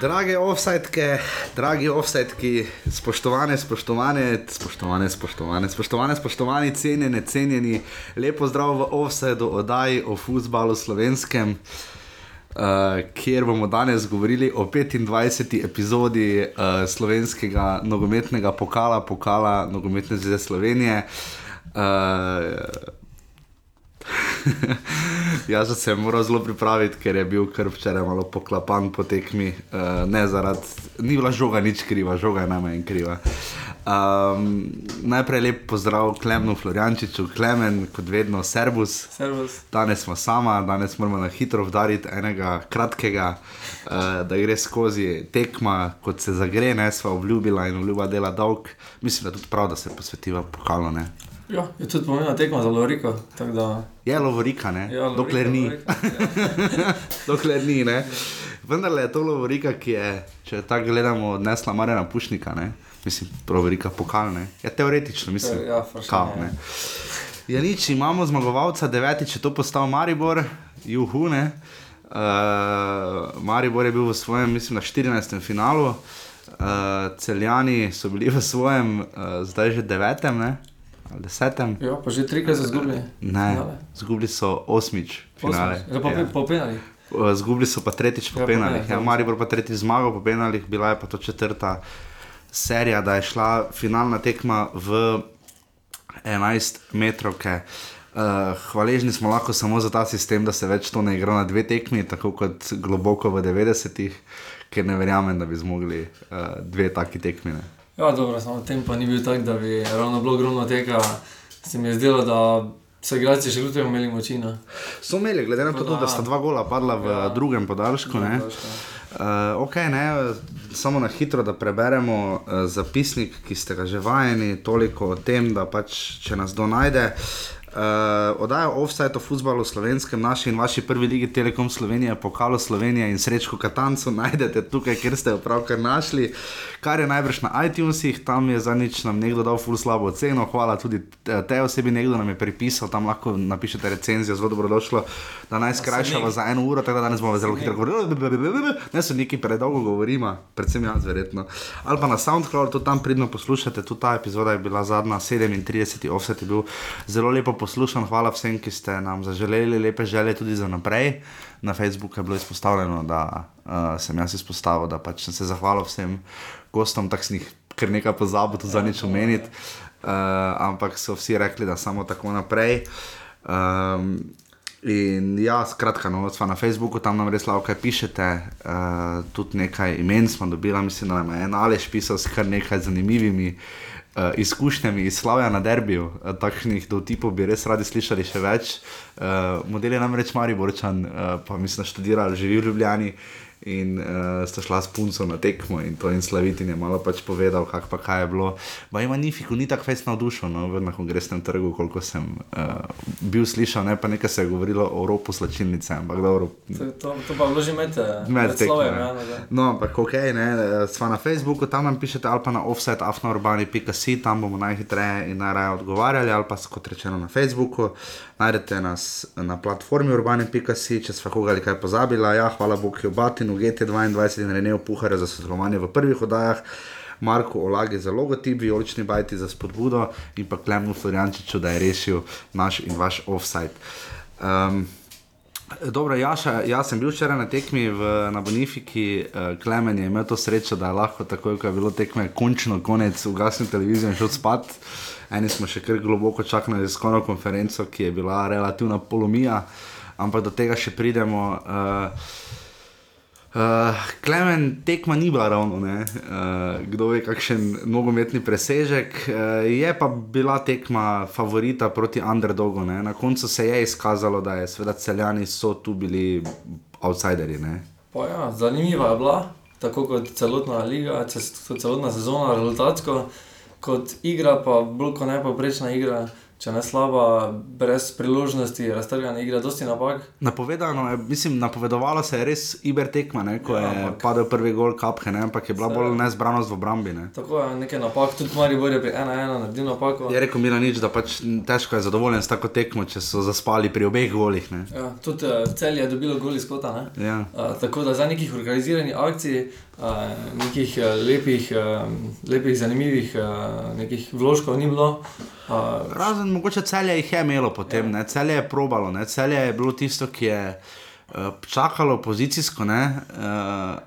Drage offsajtke, dragi offsajtki, spoštovane, spoštovane, spoštovane, spoštovane, spoštovane, spoštovani, cenjeni, cenjeni, lepo zdrav v offsajdu oddaji o futbalu slovenskem, uh, kjer bomo danes govorili o 25. epizodi uh, slovenskega nogometnega pokala, pokala nogometne zveze Slovenije. Uh, Jaz sem se moral zelo pripraviti, ker je bil kar včeraj malo poklapan po tekmi. Uh, ne zaradi, ni bila žoga nič kriva, žoga je najmanj kriva. Um, najprej lep pozdrav Klemenu Floriančiču, Klemen, kot vedno, servus. servus. Danes smo sama, danes moramo na hitro vdariti enega kratkega, uh, da gre skozi tekma, kot se zagre, ne sva obljubila in obljuba dela dolg. Mislim, da je tudi prav, da se posvetiva pokalo. Ja, je tudi pomembna tekma za Loriko. Da... Je lovorika, ne? Ja, lovorika, dokler ni. Lovorika, ja. dokler ni, ne. Vendar je to lovorika, ki je, če tako gledamo, odnesla Marina Pušnika, ne. Mislim, lovorika pokalne. Ja, teoretično, mislim. Ja, kao, ne. Ja, nič, imamo zmagovalca, deveti, če to postal Maribor, juhu, ne. Uh, Maribor je bil v svojem, mislim, na 14. finalu. Uh, celjani so bili v svojem, uh, zdaj že devetem, ne desetem. Ja, pa že trikrat so izgubili. Ne, izgubili so osmič finale. Ja, pa ja. po penalih. Zgubili so pa tretjič po ja, penalih. Ja, Maribor pa tretjič zmagal po penalih, bila je pa to četrta serija, da je šla finalna tekma v 11 metrovke. Uh, hvaležni smo lahko samo za ta sistem, da se več to ne igra na dve tekmi, tako kot globoko v 90-ih, ker ne verjamem, da bi zmogli uh, dve taki tekmi. Ne. Ja, dobro, samo tem pa ni bil tak, da bi ravno bilo ogromno tega. Se mi je zdelo, da so igralci še ljudje imeli moči. Ne? So imeli, glede na to, da sta dva gola padla v ja. drugem podaljšku. Uh, okay, ne, samo na hitro, da preberemo uh, zapisnik, ki ste ga že vajeni, toliko o tem, da pač, če nas kdo najde. Uh, Uh, oddaja offside o futbalu slovenskem, naši in vaši prvi ligi Telekom Slovenije, pokalo Slovenije in srečko Katancu najdete tukaj, kjer ste jo pravkar našli, kar je najbrž na iTunesih, tam je za nič nam nekdo dal ful slabo ceno, hvala tudi eh, te osebi, nekdo nam je pripisal, tam lahko napišete recenzijo, zelo dobrodošlo, da naj skrajšamo za eno uro, tako da danes bomo zelo hitro govorili, ne so neki predolgo govorima, predvsem jaz verjetno. Ali pa na SoundCloud, tudi tam pridno poslušate, tudi ta epizoda je bila zadnja, 37. offset je bil zelo lepo poslušan, hvala vsem, ki ste nam zaželeli lepe želje tudi za naprej. Na Facebooku je bilo izpostavljeno, da uh, sem jaz izpostavil, da pač sem se zahvalil vsem gostom, tako sem jih kar nekaj pozabil, tudi za nič omeniti. Uh, ampak so vsi rekli, da samo tako naprej. Um, in ja, skratka, no, na Facebooku tam nam res lahko pišete, uh, tudi nekaj imen smo dobili, mislim, da nam je en alež pisal s kar nekaj zanimivimi. Uh, izkušnjami iz Slavija na derbiju, uh, takšnih dotipov bi res radi slišali še več. Uh, model je namreč Mari Borčan, uh, pa mislim, da študira, živi v Ljubljani in uh, sta šla s punco na tekmo in to in slaviti je malo pač povedal, kak pa kaj je bilo. Ma ima ni fiku, ni tako fajn navdušen no, na kongresnem trgu, koliko sem uh, bil slišal, ne pa nekaj se je govorilo o ropu slačilnice, ampak dobro. To, to pa vloži med, eh, med tekmo. Ja, no, ampak ok, ne, sva na Facebooku, tam nam pišete ali pa na offset afnourbani.si, tam bomo najhitreje in najraje odgovarjali, ali pa kot rečeno na Facebooku. Najdete nas na platformi urbane.si, če smo koga ali kaj pozabili. Ja, hvala Bogu, je obati in GT2 in Renejo Puhare za sodelovanje v prvih oddajah. Marko Olagi za logotip, vijolični bajti za spodbudo in pa Klemnu Floriančiču, da je rešil naš in vaš offside. Um, dobro, Jaša, jaz sem bil včeraj na tekmi v, na Bonifiki, uh, Klemen je imel to srečo, da je lahko takoj, ko je bilo tekme, končno konec, ugasnil televizijo in šel spat. Eni smo še kar globoko čakali na tiskovno konferenco, ki je bila relativna polomija, ampak do tega še pridemo. Uh, Uh, Klemen, tekma ni bila ravno, uh, kdo ve, kakšen nogometni presežek. Uh, je pa bila tekma favorita proti underdogu. Ne? Na koncu se je izkazalo, da je seveda celjani so tu bili outsideri. Ja, zanimiva je bila, tako kot celotna liga, celotna sezona, rezultatsko, kot igra, pa bolj kot nepoprečna igra. Če ne slaba, brez priložnosti, raztrgana igra, dosti napak. Napovedano, je, mislim, napovedovalo se je res Iber tekma, ne, ko Ja, je ampak- padel prvi gol kapke, ne, ampak je bila Saj, bolj nezbranost v obrambi. Ne. Tako je nekaj napak, tudi Maribor je pri 1-1 naredil napako. Je rekel Milanič, da pač težko je zadovoljen s tako tekmo, če so zaspali pri obeh golih. Ne. Ja, tudi uh, cel je dobilo gol iz kota. ne. Ja. Uh, tako da za nekih organiziranih akcij, uh, nekih uh, lepih, uh, lepih, zanimivih uh, nekih vložkov ni bilo. Uh, Razen mogoče celje jih je imelo potem, Ja. ne. celje je probalo, ne. celje je bilo tisto, ki je. eh, Čakalo pozicijsko, ne, uh,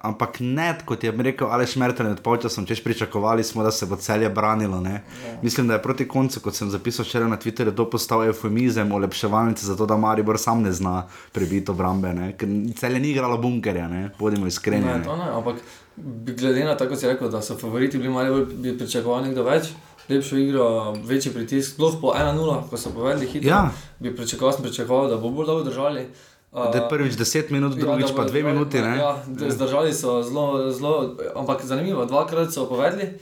ampak ne, kot je rekel Aleš Mertel med polčasom, češ pričakovali smo, da se bo celje branilo. Ne. Ja. Mislim, da je proti koncu, kot sem zapisal včeraj na Twitterju, to postal eufemizem, olepševalnice, zato da Maribor sam ne zna prebiti obrambe, ne. ker celje ni igralo bunkerja, ne. bodimo iskreni. ne, Ne. to ne, ampak glede na to, kot si rekel, da so favoriti bili Maribor, bi pričakoval nekdo več. Lepšo igro, večji pritisk, sploh po 1-0, ko so povedali hitro. Ja. Bi pričakoval, sem pričakoval, da bo bolj dolgo držali. Da je prvič 10 minut, drugič da pa bodo 2 zdržali, minuti. Ne. Ja, zdržali so zelo, zelo, ampak zanimivo, dvakrat so povedali,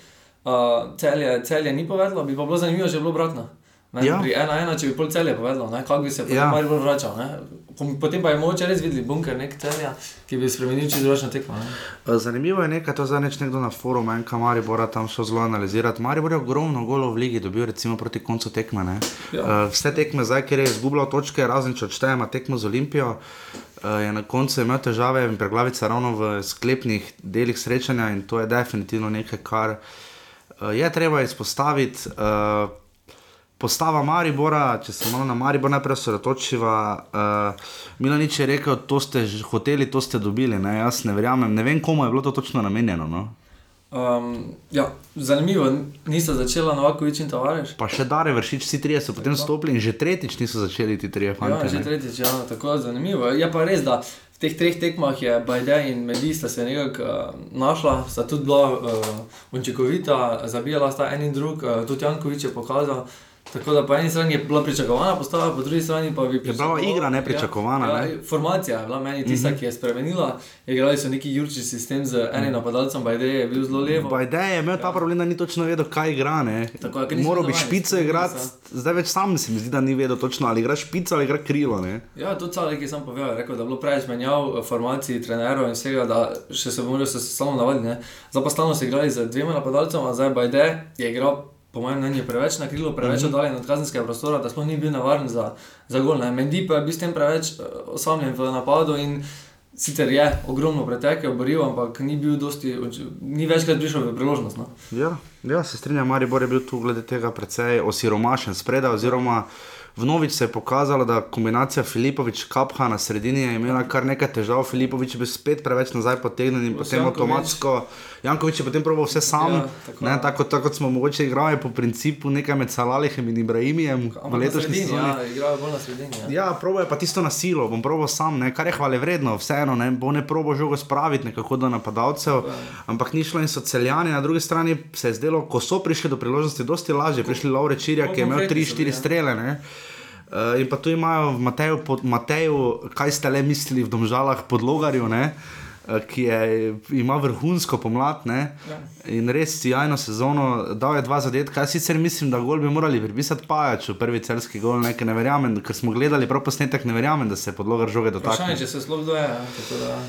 uh, celje, celje ni povedalo, bi pa bilo zanimivo, če bi bilo obratno. Ne, Ja. Pri ena ena, če bi pol celje povedalo, ne, kako bi se potem Ja. bolj vračal. Ne. Po- Potem pa je mogoče res videti bunker, nek celja, ki bi spremenil čisto drugačno tekmo. Ne. Eh, Zanimivo je nekaj, to zadnjič nekdo na forumu, enka Maribora tam šel zelo analizirati. Maribor je ogromno golov v ligi dobil, recimo proti koncu tekme. ne. Ja. Eh, Vse tekme zdaj, ker je izgubljal točke, razen če odštejemo tekmo z Olimpijo, eh, je na koncu imel težave in preglavica ravno v sklepnih delih srečanja in to je definitivno nekaj, kar je treba izpostaviti. Eh, Postava Maribora, če se malo na Maribor najprej osredotočiva, uh, Milanič je rekel, to ste že hoteli, to ste dobili. Ne? Jaz ne verjamem, ne vem, komu je bilo to točno namenjeno. No? Um, ja, zanimivo, nista začela Novakovič in Tavares. Pa še Dare vršič, vsi trije so potem stopili in že tretjič niso začeli ti trije Ja, fanti. že ne. tretjič, ja, tako zanimivo. Je pa res, da v teh treh tekmah je Bajde in Medi sta se nekako uh, našla, sta tudi bila uh, učinkovita, zabijala sta en in drug, uh, tudi Jankovič je pokazal. Tako da po eni strani je bila pričakovana postava, po drugi strani pa bi bila pričakoval- igra nepričakovana, Ja, ne? ja, formacija je bila meni tista, mm -hmm. ki je spremenila. Igrali so neki jurči sistem z enim napadalcem, Bajde je bil zelo levo. Bajde je imel ta problem, da ni točno vedel, kaj igra. ne. Tako je, niso Moral bi špico igrati, se. zdaj več sam se mi zdi, da ni vedel točno, ali igra špico ali igra krilo. Ne? Ja, tudi Calek je sam povedal, rekel, da je bilo preveč menjav eh, formacij, trenerov in vsega, da še se bomo se samo navadili. Zdaj pa stalno so igrali z dvema napadalcema, zdaj Bajde je igral, po mojem mnenju, preveč na krilo, preveč oddaljen od kazenskega prostora, da sploh ni bil navaren za, za gol. Ne. Mendi pa je bil s tem preveč eh, osamljen v napadu in sicer je ogromno pretekel, boril, ampak ni bil dosti, ni večkrat prišel v priložnost. No. Ja, ja, se strinjam, Maribor je bil tu glede tega precej osiromašen spredaj, oziroma vnovič se je pokazalo, da kombinacija Filipovič-Kapha na sredini je imela kar nekaj težav, Filipovič je bil spet preveč nazaj potegnjen in potem Janković. avtomatsko. Jankovič je potem proval vse sam, Ja, ja, tako. tako, tako, tako kot smo mogoče igrali po principu nekaj med Salalihem in Ibrahimijem v na letošnji sezoni. ja, igrajo bolj na sredini. Ja. Ja, probo je pa tisto na silo, bom probo sam, ne, kar je hvale vredno, vseeno, ne, bo ne probo žogo spraviti nekako do napadalcev, ampak ni šlo in so celjani, na drugi strani se je zdelo, ko so prišli do priložnosti, dosti lažje, prišli Laure Čirja, ki je imel konkretni so 3-4 bili, ja. strele, ne. Uh, in pa tu imajo v Mateju, pod, Mateju, kaj ste le mislili v Domžalah pod Logarju, ne, uh, ki je, ima vrhunsko pomlad ne, Ja. in res sjajno sezono, dal je dva zadetka. Jaz sicer mislim, da gol bi morali pripisati Pajaču, prvi celski gol, ne, ker ne verjamem, ker smo gledali prav posnetek, ne verjamem, da se je pod Logar žoge dotaknil. če se sploh doje. da-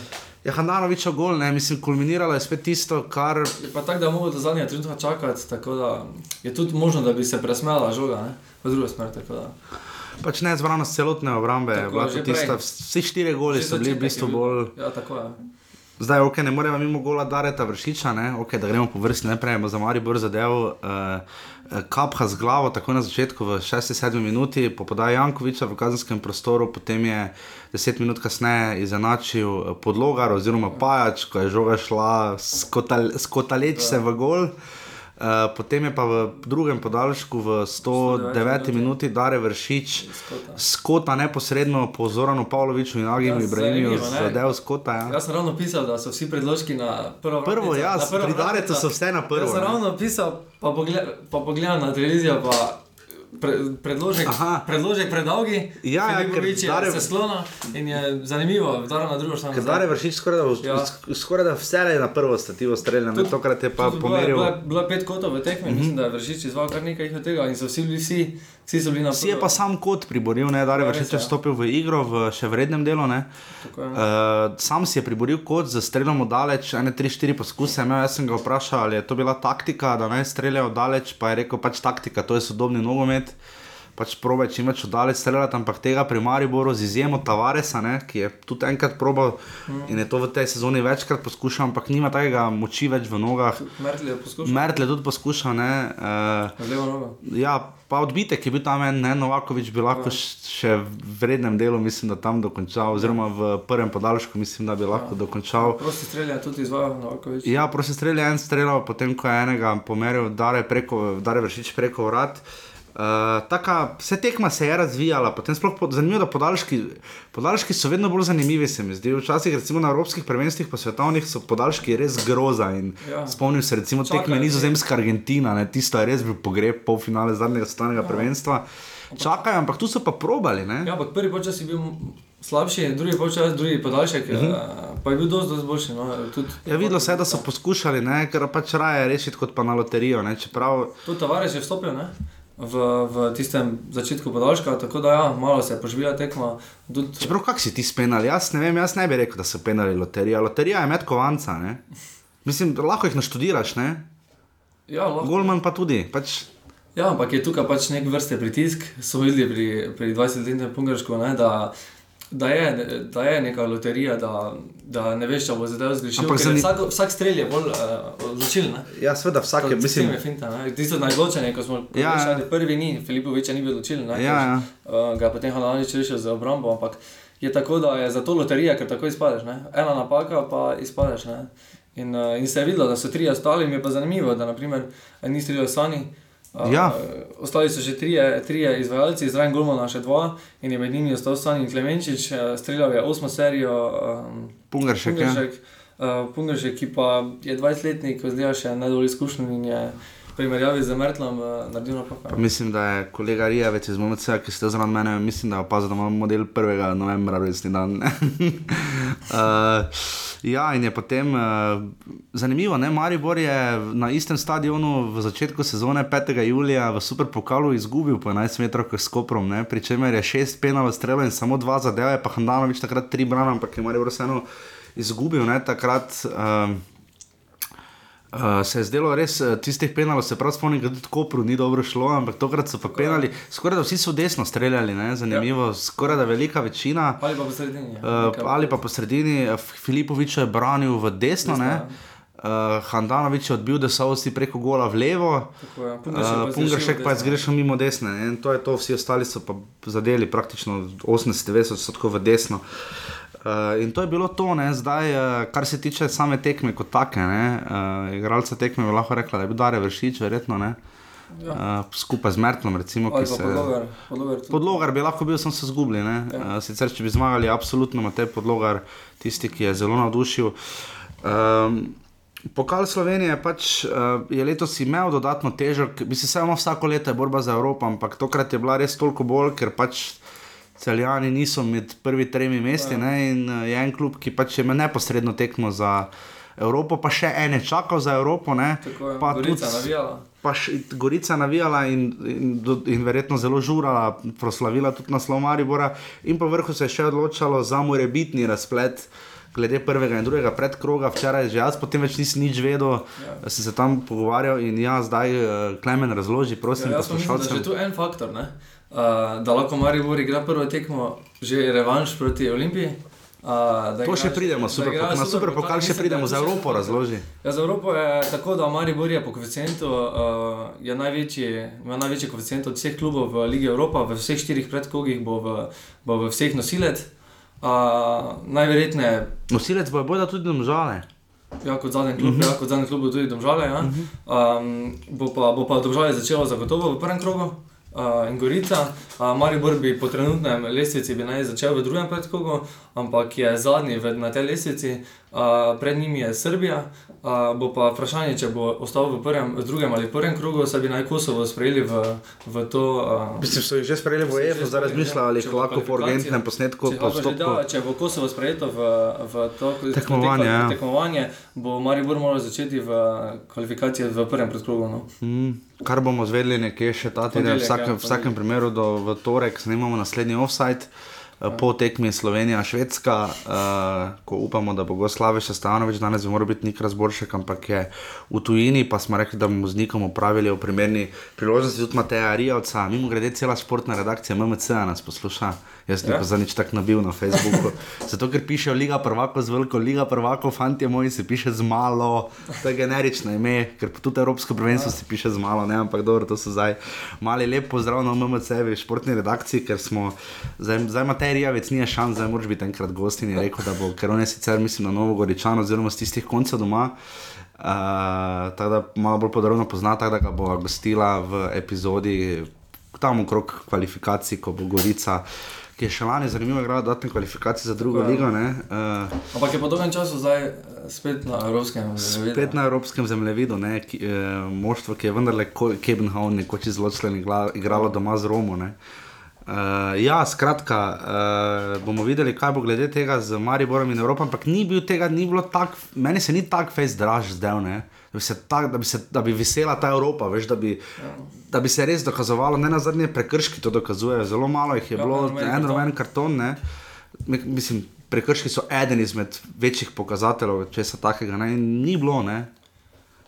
Ja, Handanovičev gol, ne, mislim, kulminiralo je spet tisto, kar Je pa tako, da moramo do zadnjega trenutka čakati, tako da je tudi možno, da bi se presmela žoga, ne? v drugo smer. tako da. Pač ne zbranost celotne obrambe, Tako, tista, vsi štiri goli so bili v bistvu bolj. Ja, tako je. Zdaj, ok, ne moremo mimo gola Dareta vršiča, ne? ok, da gremo po vrsti najprej, bo za Maribor zadev uh, kapha z glavo, tako na začetku v 6-7 minuti, po podaji Jankoviča v kazenskem prostoru, potem je 10 minut kasneje izenačil eh, podlogar oziroma pajač, ko je žoga šla skotal, skotaleč se v gol. Uh, potem je pa v drugem podaljšku v 109 minuti Dare Vršič Skota. skota neposredno po Zoranu Pavloviču in Agiju Ja, Ibrahimiju zadev skota. Ja. Jaz sem ravno pisal, da so vsi predložki na prvo Prvo, vratnico, ja, na prvo pri Daretu so vse na prvo, Jaz sem ravno pisal, pa, pogled, pa pogledam na televizijo, pa pre, predložek, Aha. predložek predolgi, Ja, ja, ker Filipović je se sklona in je zanimivo, da na drugo stran. Ker Dare vršič skoraj da, Ja. ja. skoraj da vse je na prvo stativo streljal, ne tokrat je pa Tudi bila- pomeril. Bila, bila pet kotov v tekmi, mm -hmm. mislim, da je vršič izval kar nekaj od tega in so vsi bili vsi, vsi so bili na Si je pa sam kot priboril, ne, da je Ja, vršič res je, ja. vstopil v igro v še vrednem delu. Ne. Tako je. Uh, sam si je priboril kot za streljamo daleč, ene tri, štiri poskuse. Imel, jaz sem ga vprašal, ali je to bila taktika, da naj streljajo daleč, pa je rekel pač taktika, to je sodobni nogomet. Pač probaj čim več oddalec streljati, ampak tega pri Mariboru z izjemo Tavaresa, ne, ki je tudi enkrat probal mm. in je to v tej sezoni večkrat poskušal, ampak nima takega moči več v nogah. Mertl je poskušal. Mertle tudi poskušal, ne. Uh, nogo. Ja, pa odbitek je bil tam en, ne, Novakovič bi lahko š- še v vrednem delu, mislim, da tam dokončal, oziroma v prvem podaljšku, mislim, da bi lahko dokončal. Prosti strelja tudi izvajal Novakovič. Ja, prosim, strelj je en streljal, potem ko je enega pomeril, dare, preko, dare vršič preko vrat. Uh, taka, vse tekma se je razvijala, potem sploh po, zanimivo, da podaljški, podaljški so vedno bolj zanimivi, se mi zdi. Včasih, recimo na evropskih prvenstvih, pa svetovnih, so podaljški res groza. Ja. Spomnim se, recimo, Čakajo, tekme. Nizozemska, Argentina, ne, tisto je res bil pogreb polfinale zadnjega svetovnega prvenstva. Čakajo, ampak tu so pa probali. Ne? Ja, ampak prvi počas je bil slabši, drugi počas, drugi podaljšek, uh -huh. pa je bil dosti, dosti boljši. No, tudi, Ja, videlo se je, da so poskušali, ne, ker pač raje rešiti kot pa na loterijo. Ne, čeprav, Tudi Tavares je vstopil ne? V, v tistem začetku podaljška, tako da ja, malo se je poživila tekma. Tudi, čeprav kak si ti spenali, jaz ne vem, jaz ne bi rekel, da so penali loterija. Loterija je med kovanca. Ne. Mislim, lahko jih naštudiraš, ne? ja, lahko. Golman pa tudi. Pač, Ja, ampak je tukaj pač nek vrste pritisk, so videli pri, pri 20-letnem Pungaršku, ne, da, da, je, da je neka loterija, da, da ne veš, če bo zdaj zgrešil. Zani- Vsak, vsak strelj je bolj uh, odločilen. ne. ja, seveda vsak je, Mislim, mislim, finta. Tisto najločenje, ko smo Ja, ja. rešili, prvi ni, Filipoviča ni bil odločilen, Ja, ja. Uh, ga je potem Hananič rešil za obrambo, ampak je tako, da je za to loterija, ker tako izpadeš, ne. ena napaka pa izpadeš. Ne. In, uh, in se je videlo, da so trije ostali, mi je pa zanimivo, da naprimer ni streljal Sani. Uh, Ja. Ostali so že trije, trije izvajalci, zraven Golmana še dva, in je med njimi ostal Sani Klemenčič, uh, streljal je osmo serijo. Um, Pungaršek. Ja. Pungaršek, uh, Pungaršek, ki pa je 20-letnik, zdaj še najbolj izkušen in je v primerjavi z Mertlom uh, naredil Pa napako. Mislim, da je kolega Rijavec iz MMC, ki ste zraven mene, mislim, da je opazil, da imam model 1. novembra, rojstni dan. uh, ja, in je potem uh, zanimivo, ne? Maribor je na istem stadionu v začetku sezone 5. julija v Superpokalu izgubil po 11 metrov s Koprom, ne? pri čemer je šest penalov strelov in samo dva zadeva, je pa Handanovič takrat tri brana, ampak je Maribor vseeno izgubil, ne? takrat. Uh, Uh, se je zdelo res, uh, tistih penalov se prav spomnim, da tudi Kopru ni dobro šlo, ampak tokrat so pa penali, skoraj da vsi so desno streljali, ne? zanimivo, ja. skoraj da velika večina. Ali pa po sredini. Uh, ali pa po sredini, uh, Filipovič je branil v desno, Desno, ne? ja. Uh, Handanovič je odbil desovsti preko gola v levo, Tako je. uh, Pungaršek pa je zgrešil mimo desne. Ne? In to je to, vsi ostali so pa zadeli praktično 80-90 odstotkov v desno. Uh, in to je bilo to, ne? zdaj, uh, kar se tiče same tekme kot take. Uh, igralca tekme bi lahko rekla, da je bil Dare vršič, verjetno ne. Ja. Uh, skupaj z Mertlom, recimo, Ali ki se. podlogar. podlogar tudi. Podlogar bi lahko bil, sem se zgubil. Ja. Uh, sicer, če bi zmagali, absolutno ima te podlogar, tisti, ki je zelo navdušil. Um, Pokal Slovenije pač, uh, je letos imel dodatno težo, bi se samo vsako leto je borba za Evropo, ampak tokrat je bila res toliko bolj, ker pač celjani niso med prvi tremi mesti ne, in uh, je en klub, ki pač ima neposredno tekmo za Evropo, pa še ene čakal za Evropo. Ne, Tako pa Gorica tudi- navijala. pa še Gorica navijala in, in, in verjetno zelo žurala, proslavila tudi naslov Maribora, in po vrhu se je še odločalo za morebitni razplet. Glede prvega in drugega predkroga, včeraj že jaz, potem več nisem nič vedel, ja. sem se tam pogovarjal in ja, zdaj uh, Klemen razloži, prosim, Ja, mislim, da je en faktor, ne? Uh, da lahko Maribor igra prvo tekmo, že revanš proti Olimpiji. Uh, da To še igraš- pridemo, da super, igrajo na super pokal še da pridemo, je za še Evropo razloži. Ja, za Evropo je tako, da Maribor je po koeficientu uh, je največji, ima največji koeficient od vseh klubov v Ligi Evropa, v vseh štirih predkogih bo v, bo v vseh nosilec. Uh, najverjetneje Nosilec bo bojo tudi domžale. Ja, kot zadnji klub, uh -huh. ja, kot zadnji klub bo tudi Domžale. Ja. Um, bo, pa, bo pa Domžale začelo zagotovo v prvem krogu, uh, in Gorica. Uh, Maribor bi po trenutnem lestvici naj začel v drugem predkogu, ampak je zadnji v, na tej lestvici, uh, pred njimi je Srbija. Uh, bo pa vprašanje, če bo ostal v, prvem, v drugem ali prvem krogu, se bi naj Kosovo sprejeli v, v to. Uh, Mislim, so jih že sprejeli v EFO, zdaj razmišljajo, ali jih lahko po urgentnem posnetku postopka. Če bo Kosovo sprejeto v, v to tekmovanje, ja. tekmovanje, bo Maribor moral začeti v kvalifikacije v prvem predkrogu. No. Mm, kar bomo zvedeli nekje še ta teden, v vsakem, ja, vsakem primeru do torek, snimamo naslednji offside. Eh, po tekmi Slovenija, Švedska, uh, ko upamo, da bo Goslav še stanovič, danes bi moral biti nek razboršek, ampak je v tujini, pa smo rekli, da bomo z nikom upravili v primerni priložnosti tudi Mateja Rijavca, mimo grede cela športna redakcija MMC nas posluša. Jaz sem ja. za nič tako nabil na Facebooku. Zato, ker pišejo Liga prvako z veliko, Liga prvako, fanti moji se piše z malo, to je generično ime, ker tudi Evropsko prvenstvo ja. se piše z malo, ne, ampak dobro, to so zdaj mali lep pozdrav na MMC, v športni redakciji, ker smo zdaj, zdaj Matej Rijavec ni šans, zdaj moraš biti enkrat gost in je rekel, da bo, ker on je sicer, mislim, na Novo Goričano, oziroma z tistih koncev doma. Uh, tako da malo bolj podrobno pozna, tako da ga bo gostila v epizodi tam okrog kvalifikacij, ko bo Gorica, ki je še lani zanimivo igrala dodatne kvalifikacije za drugo ja. ligo. Uh, Ampak je po dolgem času zdaj eh, spet na evropskem zemljevidu. Spet na evropskem zemljevidu, ne, ki, eh, moštvo, ki je vendarle Kebenhavn nekoč izločilo in igralo doma z Romo. Ne. Uh, ja, skratka, uh, bomo videli, kaj bo glede tega z Mariborom in Evropo, ampak ni bil tega, ni bilo tako, meni se ni tako fejs draž zdaj, da, da, da bi vesela ta Evropa, veš, da, bi, ja. da bi se res dokazovalo, ne na zadnje prekrški to dokazujejo, zelo malo jih je ja, bilo, en roven karton, ne. Mislim, prekrški so eden izmed večjih pokazateljev, če se takega ne, ni bilo, ne.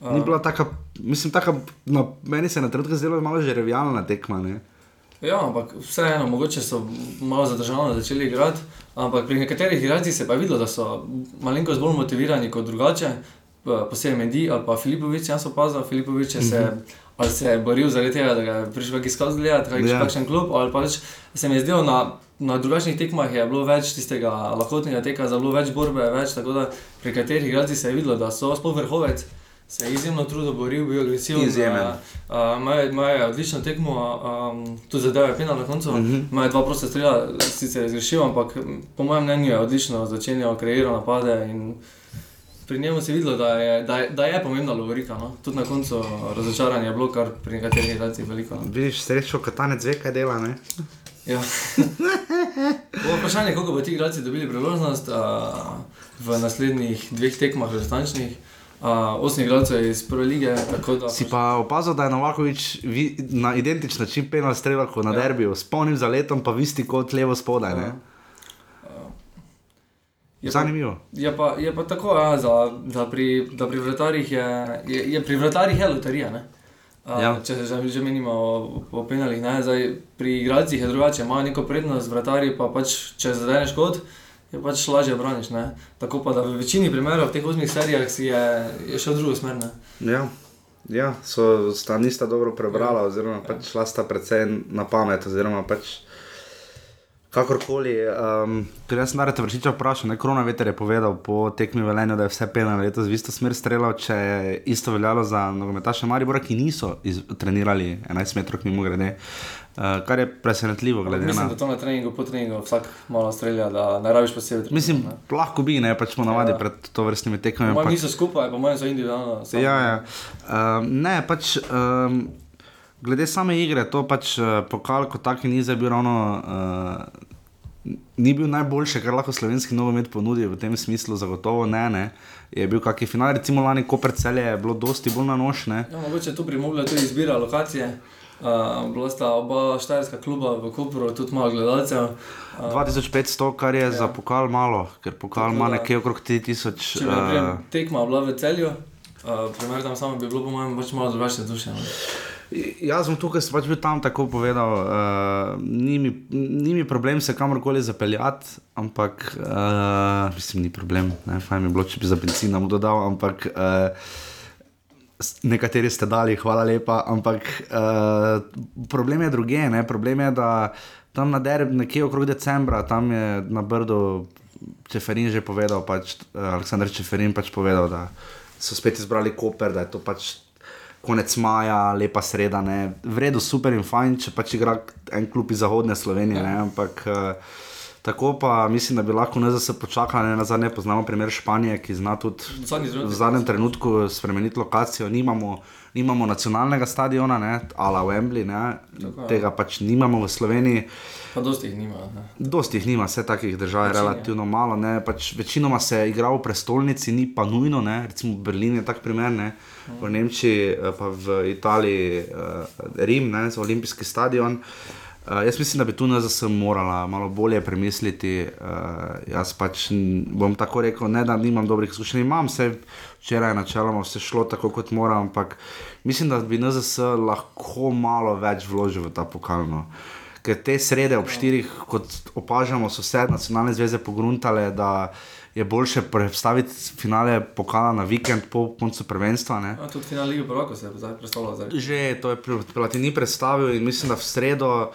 Ni bila taka, mislim, taka, no, meni se je na trenutke zdelo malo že revijalna tekma, ne. Ja, ampak vseeno, mogoče so malo zadržani začeli igrati, ampak pri nekaterih igralcih se pa je videlo, da so malenkost bolj motivirani kot drugače, posebej Medi ali pa Filipovič, jaz opazil, Filipovič je se. Mm -hmm. Ali se je boril zaradi tega, da je prišel neki skaz gledati, kaj je yeah. kakšen klub, ali pa če se mi je zdelo, na, na drugačnih tekmah je bilo več tistega lahkotnega teka, za bilo več borbe, več, tako da pri katerih igralcih se je videlo, da so sploh vrhovec se je izjemno trudil, boril, bil agresiven. Imajo odlično tekmo, um, tu zadeva je pena na koncu. Imajo uh -huh. dva prosta strela, sicer zgrešil, ampak po mojem mnenju je odlično začenjal kreirati napade. Pri njemu se je videlo, da je, da je, da je pomembna lovorika. No? Tudi na koncu razočaranje je bilo, kar pri nekaterih gledalcih veliko. No? Vidiš, srečo, kot ta ne zve, kaj dela. Ne? Ja. Vprašanje je, koliko bo ti igralci dobili priložnost uh, v naslednjih dveh tekmah, restančnih osem igralcev iz prve lige. Da, si pa opazil, da je Novakovič na identičen način penal strela kot na ja. derbiju, spolnim za letom, pa visti kot levo spodaj. Ja. Je Zanimivo. Pa, je, pa, je pa tako, ja, za, da, pri, da pri vratarjih je, je, je pri vratarjih je loterija. Uh, ja. Če se že, že menimo o, o penalih, Zdaj, pri igralcih je drugače, imajo neko prednost, vratarji pa pač, če zadeneš kot je pač lažje braniš. Ne? Tako pa da v večini primerov v teh osmih serijah si je, je šel drugo smer. Ne? Ja. Ja, so sta nista dobro prebrala, oziroma pač šla sta precej na pamet, oziroma pač kakorkoli. Um, Ker jaz sem naredil vršiča vprašal, ne korona veter je povedal po tekmi velenju, da je vse pena letos v isto smer streljal, če je isto veljalo za nogometaše Maribora, ki niso trenirali 11 metrov mimo grede. Uh, kar je presenetljivo. Mislim, na... da to na treningu, po treningu vsak malo strelja, da ne rabiš posebej. Mislim, ne. lahko bi, ne pač smo navadi ja. pred to vrstnimi tekmami. Moji niso skupaj, pa moji so individualno. Ja, ja. Um, ne, pač. Um, Glede same igre, to pač uh, pokal kot taki ni bil ravno. Uh, ni bil najboljši, kar lahko slovenski nogomet ponudi v tem smislu, zagotovo ne. ne. Je bil kakšen final, recimo lani, ko predselje je bilo dosti bolj na nošne. Ja, mogoče tu bi mogli tudi izbira lokacije. Uh, bila sta oba štajerska kluba v Kopru, tudi malo gledalcev. Uh, 2500, kar je ja. za pokal malo, ker pokal ima nekje okrog 3000. Če bi uh, tekma bila v celju, uh, primer tam samo bi bilo, po mojem, pač malo drugačne duše. Ne? Jaz sem tukaj, pač bil tam tako povedal, uh, ni, mi, ni mi problem se kamorkoli zapeljati, ampak uh, mislim, ni problem, ne, fajn mi je bilo, če bi za benzin nam dodal, ampak. Uh, nekateri ste dali, hvala lepa, ampak uh, problem je druge. Ne? Problem je, da tam na derbi, nekje okrog decembra, tam je na Brdu Čeferin že povedal, pač, Aleksandr Čeferin pač povedal, da so spet izbrali Koper, da je to pač konec maja, lepa sreda, ne. v redu, super in fajn, če pač igra en klub iz zahodne Slovenije, ne, ampak. Uh, Tako pa mislim, da bi lahko NZS počakali, ne na zadnje poznamo primer Španije, ki zna tudi v zadnjem trenutku spremeniti lokacijo. Nimamo, nimamo nacionalnega stadiona, ne, ala Wembley, ne, Tako, tega pač nimamo v Sloveniji. Pa dosti jih nima. Ne. Dosti jih nima, vse takih držav je relativno malo. Ne, pač večinoma se igra v prestolnici, ni pa nujno, ne, recimo Berlin je tak primer, ne, v Nemčiji eh, pa v Italiji uh, Rim, ne, olimpijski stadion. Uh, jaz mislim, da bi tu sem morala malo bolje premisliti. Uh, jaz pač bom tako rekel, ne da nimam dobrih izkušenj, imam vse včeraj, načeloma vse šlo tako, kot moram, ampak mislim, da bi nazaj lahko malo več vložil v ta pokalno. Ker te srede ob štirih, kot opažamo, so vse nacionalne zveze pogruntale, da je boljše predstaviti finale pokala na vikend po koncu prvenstva. A, tudi finale Lige Prvaka se je zdaj predstavljal. Že to je Platini predstavil in mislim, da v sredo.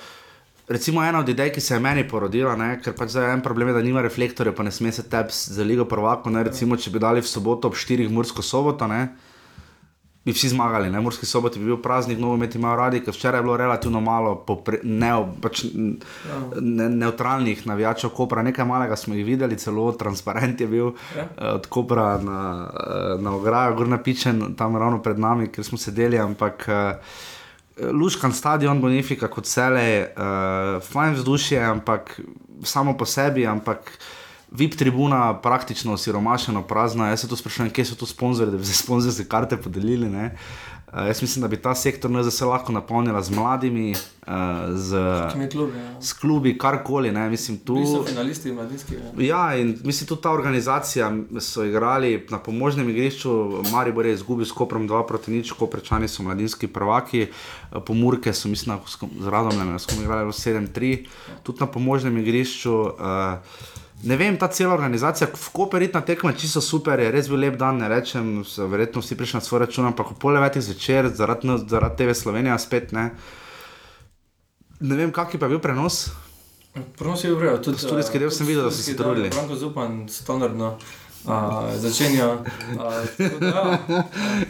Recimo ena od idej, ki se je meni porodila, ne, ker pač zdaj je en problem, da nima reflektorja, pa ne sme se tebi za ligo prvako. Ne, recimo, če bi dali v soboto ob 4. mursko soboto, ne, bi vsi zmagali. Ne, murski sobot bi bil praznik, novo imeti imajo radi, ker včeraj je bilo relativno malo popre, ne, pač, ne, neutralnih navijačev Kopra. Nekaj malega smo jih videli, celo transparent je bil ja. Eh, od Kopra na, eh, na ograjo, gor napičen tam ravno pred nami, ker smo sedeli, ampak. Uh, Luškan stadion, Bonifika kot cele, uh, fajn vzdušje, ampak samo po sebi, ampak VIP tribuna praktično osiromašena, prazna. Jaz se tu sprašujem, kje so tu sponzorji, da bi se sponzorske karte podelili. Ne? Uh, jaz mislim, da bi ta sektor NZS lahko napolnila z mladimi, uh, z, klubi, ja. z klubi, karkoli. Tu so finalisti, mladinski. Ja. ja, in mislim, tudi ta organizacija so igrali na pomožnem igrišču. Maribor je izgubil s Koprom 2 proti nič, Koprečani so mladinski prvaki, pomurke so, mislim, z radom, da smo igrali v 7-3, tudi na pomožnem igrišču. Uh, Ne vem, ta cela organizacija, kooperitna tekma, čisto super, je res bil lep dan, ne rečem, verjetno vsi prišli na svoj račun, ampak pol devetih zvečer, zaradi, zaradi TV Slovenije, spet ne. Ne vem, kak je pa bil prenos. Prenos je bil vredno, tudi študijski del sem videl, da so se trudili. Pravno zupan, standardno. Uh, začenja. Uh, ja.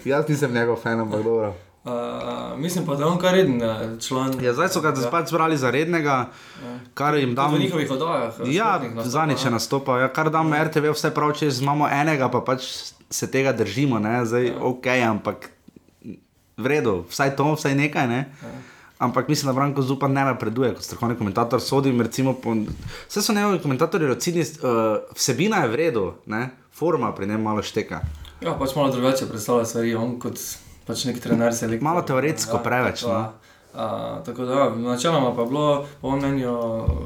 Jaz nisem njegov fan, ampak dobro. Uh, mislim pa, da je on kar reden uh, član. Ja, zdaj so ga ja. pač zbrali za rednega, ja. kar jim dam. V njihovih oddajah. Ja, za nič je nastopal. Ja, kar dam ja. RTV, vse prav, če imamo enega, pa pač se tega držimo. Ne? Zdaj, ja. ok, ampak v redu, vsaj to, vsaj nekaj. Ne? Ja. Ampak mislim, da Branko Zupan ne napreduje kot strokovni komentator. Sodim, recimo, po... Vse so njegovi komentatorji, recimo, uh, vsebina je v redu, ne? forma pri njem malo šteka. Ja, pač malo drugače predstavlja stvari, on kot pač neki trener se je Malo teoretsko ja, preveč. Tako, no? A, tako da, ja, načeloma pa je bilo, po mnenju,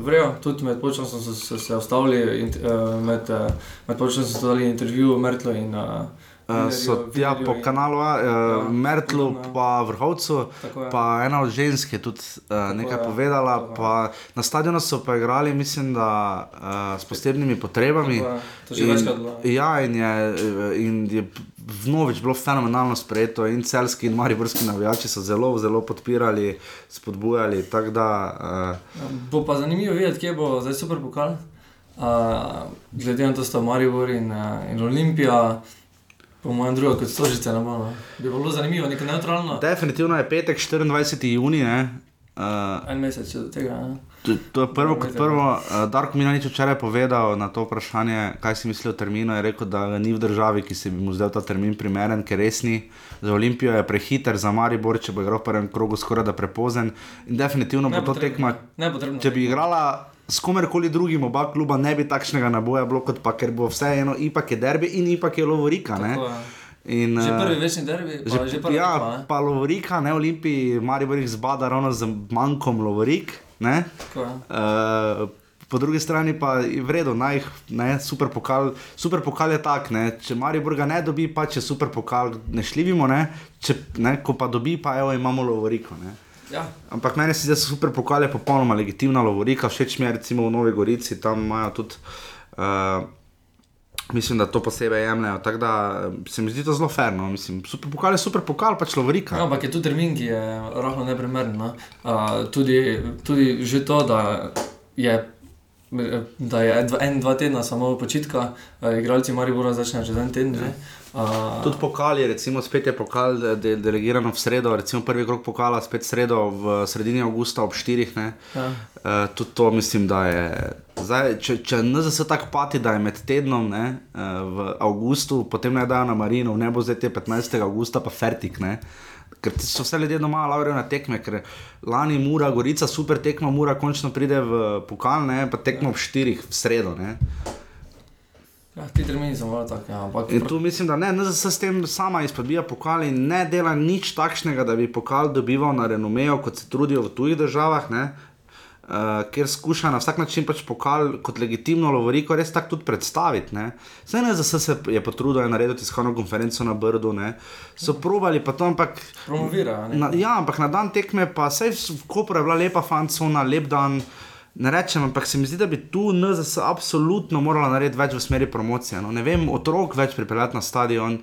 vrejo, tudi med počasom so se, se ustavili, in, uh, med, uh, med počasom so dali intervju Mertlo in uh, Uh, so ja, po kanalu uh, ja, Mertlu, pa vrhovcu, pa ena od žensk je tudi uh, nekaj je, povedala. Na stadionu so pa igrali, mislim, da uh, s posebnimi potrebami. In, ja, in je, in je vnovič bilo fenomenalno sprejeto, in celski in mariborski navijači so zelo, zelo podpirali, spodbujali. Da, uh, bo pa zanimivo videti, kje bo zdaj super pokal. Uh, glede na to, da sta Maribor in, uh, in Olimpija. Po mojem drugo, kot stožice, ne bomo. No. Bi bilo zanimivo, nekaj neutralno. Definitivno je petek, 24. juni. Uh, en mesec od tega. To, to je prvo, kot prvo. Uh, Darko mi je nič včeraj povedal na to vprašanje, kaj si misli o terminu. Je rekel, da ni v državi, ki se bi mu zdel ta termin primeren, ker res ni. Za Olimpijo je prehiter, za Maribor, če bo igral v prvem krogu, skoraj da prepozen. In definitivno bo to tekma. Če bi igrala s komerkoli drugim, oba kluba ne bi takšnega naboja bilo, kot pa ker bo vseeno, ipak je derbi in ipak je lovorika. In, že prvi večni derbi, že, že prvi. Ja, tekma, pa lovorika, ne Olimpiji, Maribor jih zbada ravno z manjkom lovorik. Uh, po drugi strani pa je vredno, naj ne, super pokal. Super pokal je tak, ne, če Maribor ga ne dobi, pa če super pokal ne šljivimo, ne, če, ne, ko pa dobi, pa evo imamo lovoriko. Ne. Ja. Ampak meni se zdi, da so super pokale, popolnoma legitimna lovorika, všeč mi je recimo v Novi Gorici, tam imajo tudi. Uh, Mislim, da to posebej jemljajo. Tako da se mi zdi to zelo ferno. Mislim, super pokal je super pokal, pač lovorika. Ja, ampak je tudi termin, ki je rahlo neprimeren. No? Uh, tudi, tudi že to, da je da je en, dva tedna samo počitka, uh, igralci Maribora začnejo čez en teden. Ja. Uh, Tudi pokal je, recimo, spet je pokal de, delegirano v sredo, recimo prvi krok pokala, spet sredo v sredini avgusta ob 4. Ja. Uh, tudi to mislim, da je. Zdaj, če če NZS tako pati, da je med tednom ne, uh, v avgustu, potem naj dajo na Marino, ne bo zdaj te 15. avgusta, pa fertik. Ne. Ker so vse ljudje doma, laurijo na tekme, ker lani mura, gorica, super tekma, mura končno pride v pokal, ne, pa tekmo ob 4. v sredo. Ne. Ja, ti termini so malo tako. Ja, in tu mislim, da ne, ne se s tem sama izpodbija pokal in ne dela nič takšnega, da bi pokal dobival na renomejo, kot se trudijo v tujih državah. Ne? Uh, ker skuša na vsak način pač pokal kot legitimno lovoriko res tako tudi predstaviti. Vse ne za se je potrudil narediti tiskovno konferenco na Brdu, ne. so provali pa to, ampak. Promovira. Na, ja, ampak na dan tekme pa se je v Koperu bila lepa fantsona, lep dan. Ne rečem, ampak se mi zdi, da bi tu NZS absolutno morala narediti več v smeri promocije. No. Ne vem, otrok več pripeljati na stadion.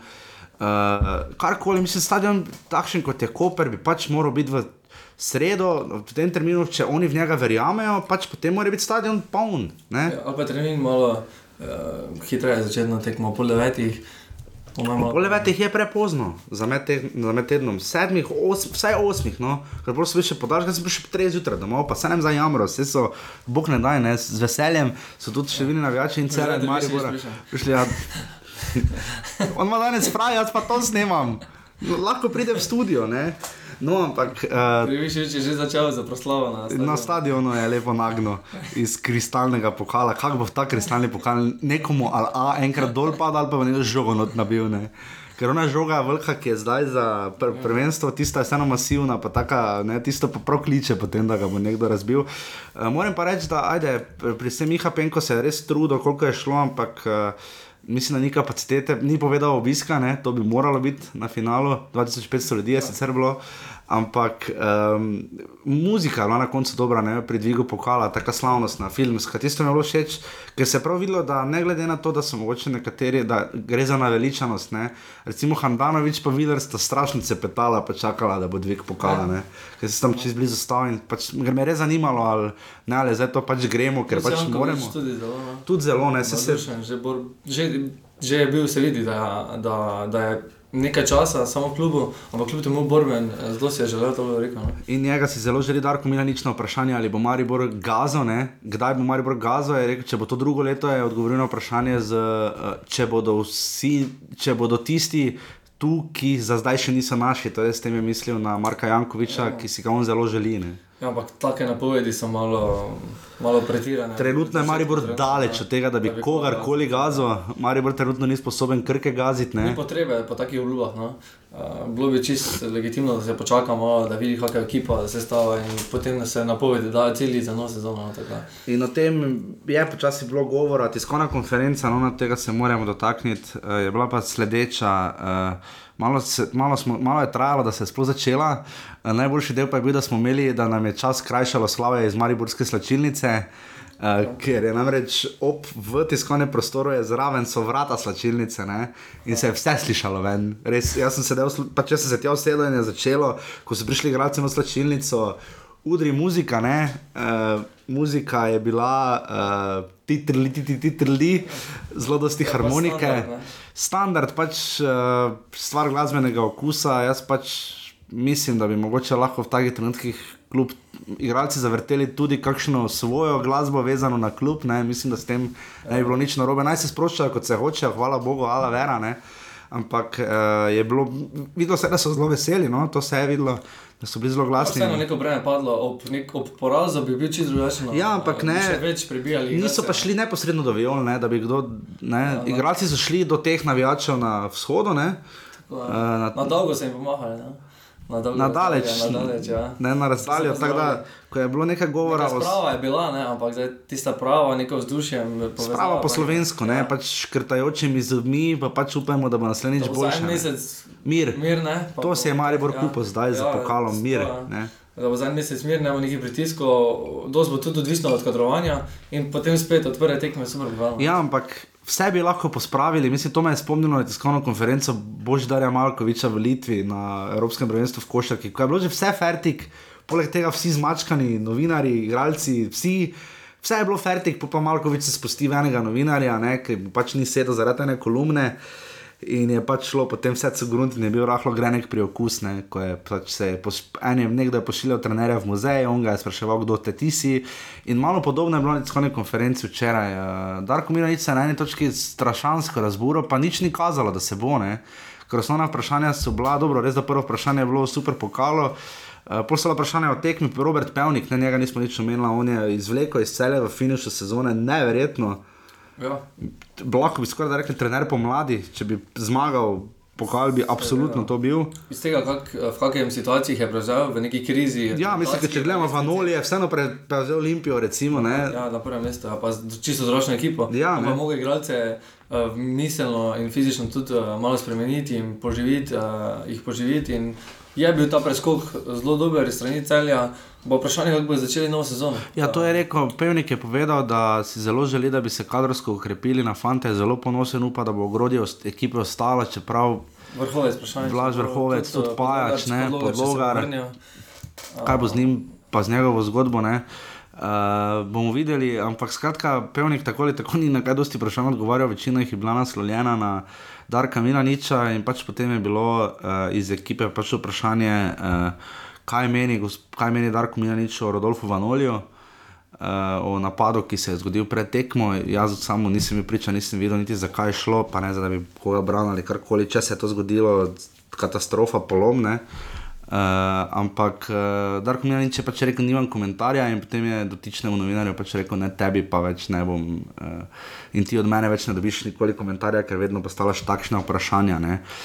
Uh, karkoli, mislim, stadion takšen kot je Koper, bi pač moral biti v sredo, v tem terminu, če oni v njega verjamejo, pač potem mora biti stadion poln. Ja, ali pa termin malo uh, hitreje začeti na tekmo, pol devetih. Pol devetih je prepozno za med, te, za med tednom, sedmih, os, vsaj osmih, no, ker prosim, še podaljšati, sem prišel tri zjutraj domov, pa se nem za jamro, vse so, bog ne daj, ne, z veseljem so tudi številni navijači in cele mari bora. Prišli, ja. On ima danes pravi, jaz pa to snemam. Lahko pride v studio, ne. No, ampak. Uh, Viš, če že začel za proslavo na stadionu. Na stadionu je lepo nagno iz kristalnega pokala. Kako bo ta kristalni pokal nekomu ali A enkrat dol padal, ali pa bo nekdo žogo nabil. Ne? Ker ona žoga velika, ki je zdaj za pr prvenstvo, tista je vseeno masivna, pa taka, ne, tisto pa prav kliče, potem, da ga bo nekdo razbil. Uh, moram pa reči, da ajde, pri vsem Miha Penko se je res trudil, koliko je šlo, ampak. Uh, Mislim, da ni kapacitete, ni povedal obiska, ne? to bi moralo biti na finalu, 2500 ljudi je sicer bilo, Ampak um, muzika je na koncu dobra, ne, pri dvigu pokala, tako slavnostna, filmska. Tisto mi je bilo všeč, ker se je prav videlo, da ne glede na to, da so mogoče nekateri, da gre za naveličanost. Ne. Recimo Handanovič pa da sta strašno cepetala, pa čakala, da bo dvig pokala, ne. ker se tam čez blizu stavil. Pač, ker me je res zanimalo, ali, ne, ali zdaj to pač gremo, ker pač moramo. Tudi zelo, no. tudi zelo ne, se se. Že, že, že je bil se vidi, da, da, da je nekaj časa, samo v klubu, ampak kljub temu borben, zelo si je želel to reči. No. In njega si zelo želi, da ima nič na vprašanje, ali bo Maribor gazo, ne? kdaj bo Maribor gazo. Rekel, če bo to drugo leto, je odgovoril na vprašanje, z, eh, če, bodo vsi, če bodo tisti. Tu, ki za zdaj še niso naši, to je s tem mislil na Marka Jankoviča, ja. ki si ga on zelo želi. Ne? Ja, ampak take napovedi so malo, malo pretirane. Trenutno je Maribor daleč od tega, da bi kogarkoli gazil. Maribor trenutno ni sposoben krke gaziti. Ni potrebe po takih obljubah. No. Uh, bilo bi čisto legitimno, da se počakamo, da vidi, kakšna ekipa se stava in potem da se napovedi, da je cilj za nos sezono. No, in o tem je počasi bilo govora, tiskovna konferenca, no, na tega se moramo dotakniti, uh, je bila pa sledeča. Uh, malo, se, malo, smo, malo je trajalo, da se je sploh začela. Uh, najboljši del pa je bil, da smo imeli, da nam je čas krajšalo slave iz Mariborske slačilnice. Uh, ker je namreč ob v tiskovnem prostoru zraven so vrata slačilnice ne? in se je vse slišalo ven. Res, jaz sem sedel, pa če sem se tja usedel in je začelo, ko so prišli igralci v slačilnico, udri muzika, uh, muzika je bila uh, titrli, titrli, titrli, zelo dosti ja, harmonike. Standard, standard pač uh, stvar glasbenega okusa, jaz pač mislim, da bi mogoče lahko v takih trenutkih kljub igralci zavrteli tudi kakšno svojo glasbo, vezano na klub. Ne? Mislim, da s tem ne bi bilo nič narobe. Naj se sproščajo, kot se hočejo, hvala Bogu, ala vera. Ne? Ampak uh, je bilo, videlo se, da so zelo veseli, no? to se je videlo, da so bili zelo glasni. Vseeno neko breme padlo, ob, nek, ob porazu bi bil čisto drugačen. Ja, ampak ne. Niso pa šli neposredno do Viol, ne? da bi kdo. Ne? Ja, Igralci so šli do teh navijačev na vzhodu. Uh, na, na dolgo se jim pomahali. Nadalje, ja. ne na razdaljo. Ko je bilo nekaj govora o prava je bila, ne, ampak zdaj, tista prava, neko vzdušje. Prava po slovensko, ne, ja. pač škrtajočimi zubmi, pa pač upajmo, da bo naslednjič boljše. Mir. mir ne, to se je Maribor ja, kupil zdaj ja, za pokalom, mir. Ne. Da bo zadnji mesec mir, ne bo nekih pritiskov, dosti bo tudi odvisno od kadrovanja in potem spet odprte tekme, super. Ja, ampak vse bi lahko pospravili. Mislim, to me je spomnilo na tiskovno konferenco Boždarja Malkoviča v Litvi na Evropskem prvenstvu v Košarki, ko je bilo že vse fertik, poleg tega vsi zmačkani, novinari, igralci, vsi. Vse je bilo fertik, pa pa Malkovič se spusti v enega novinarja, ne, ki pač ni sedel zaradi ene kolumne. In je pač šlo potem vse co grunt in je bil rahlo grenek pri okusne, ko je pač se en je nekdo pošiljal trenerja v muzej, on ga je spraševal, kdo te ti si. In malo podobno je bilo na tiskovni konferenci včeraj. Uh, Darko Miranic se je na eni točki strašansko razburil, pa nič ni kazalo, da se bo, ne. Ker osnovna vprašanja so bila, dobro, res da prvo vprašanje je bilo super pokalo. Uh, Poslala vprašanje o tekmi, Robert Pevnik, ne njega nismo nič omenili, on je izvlekel iz cele v finišu sezone, neverjetno. Ja. Lahko bi skoraj rekli, trener pomladi, če bi zmagal, pokal bi absolutno to bil. Iz tega, kak, v kakšnih situacijah je prevzel, v neki krizi. Ja, mislim, da če gledamo Vanoli, je vseeno pre, prevzel Olimpijo, recimo. Ne? Ja, na prvem mestu, ja, pa čisto zročno ekipo. Ja, pa mogo igralce uh, miselno in fizično tudi uh, malo spremeniti in poživiti, uh, jih poživiti. In je bil ta preskok zelo dober strani celja. Bo vprašanje, kako bo začeli novo sezono. Ja, to je rekel, Pevnik je povedal, da si zelo želi, da bi se kadrovsko ukrepili na fante, zelo ponosen upa, da bo ogrodje ekipe ostalo, čeprav vrhovec, vprašanje. Vlaž vrhovec, tudi, tudi pajač, ne, podlogar. Kaj bo z njim, pa z njegovo zgodbo, ne. Uh, bomo videli, ampak skratka, Pevnik tako ali tako ni na kaj dosti vprašanj odgovarjal, večina jih je bila naslovljena na Darka Milaniča in pač potem je bilo uh, iz ekipe pač vprašanje. Uh, kaj meni, kaj meni Darko Milanič o Rodolfu Vanoliju, uh, o napadu, ki se je zgodil pred tekmo. Jaz samo nisem bil priča, nisem videl niti zakaj je šlo, pa ne za da bi koga branili ali karkoli, če se je to zgodilo, katastrofa, polomne. Uh, ampak uh, Darko Milanič je pač rekel, nimam komentarja in potem je dotičnemu novinarju pač rekel, ne tebi pa več ne bom uh, in ti od mene več ne dobiš nikoli komentarja, ker vedno postavljaš takšne vprašanja. Uh,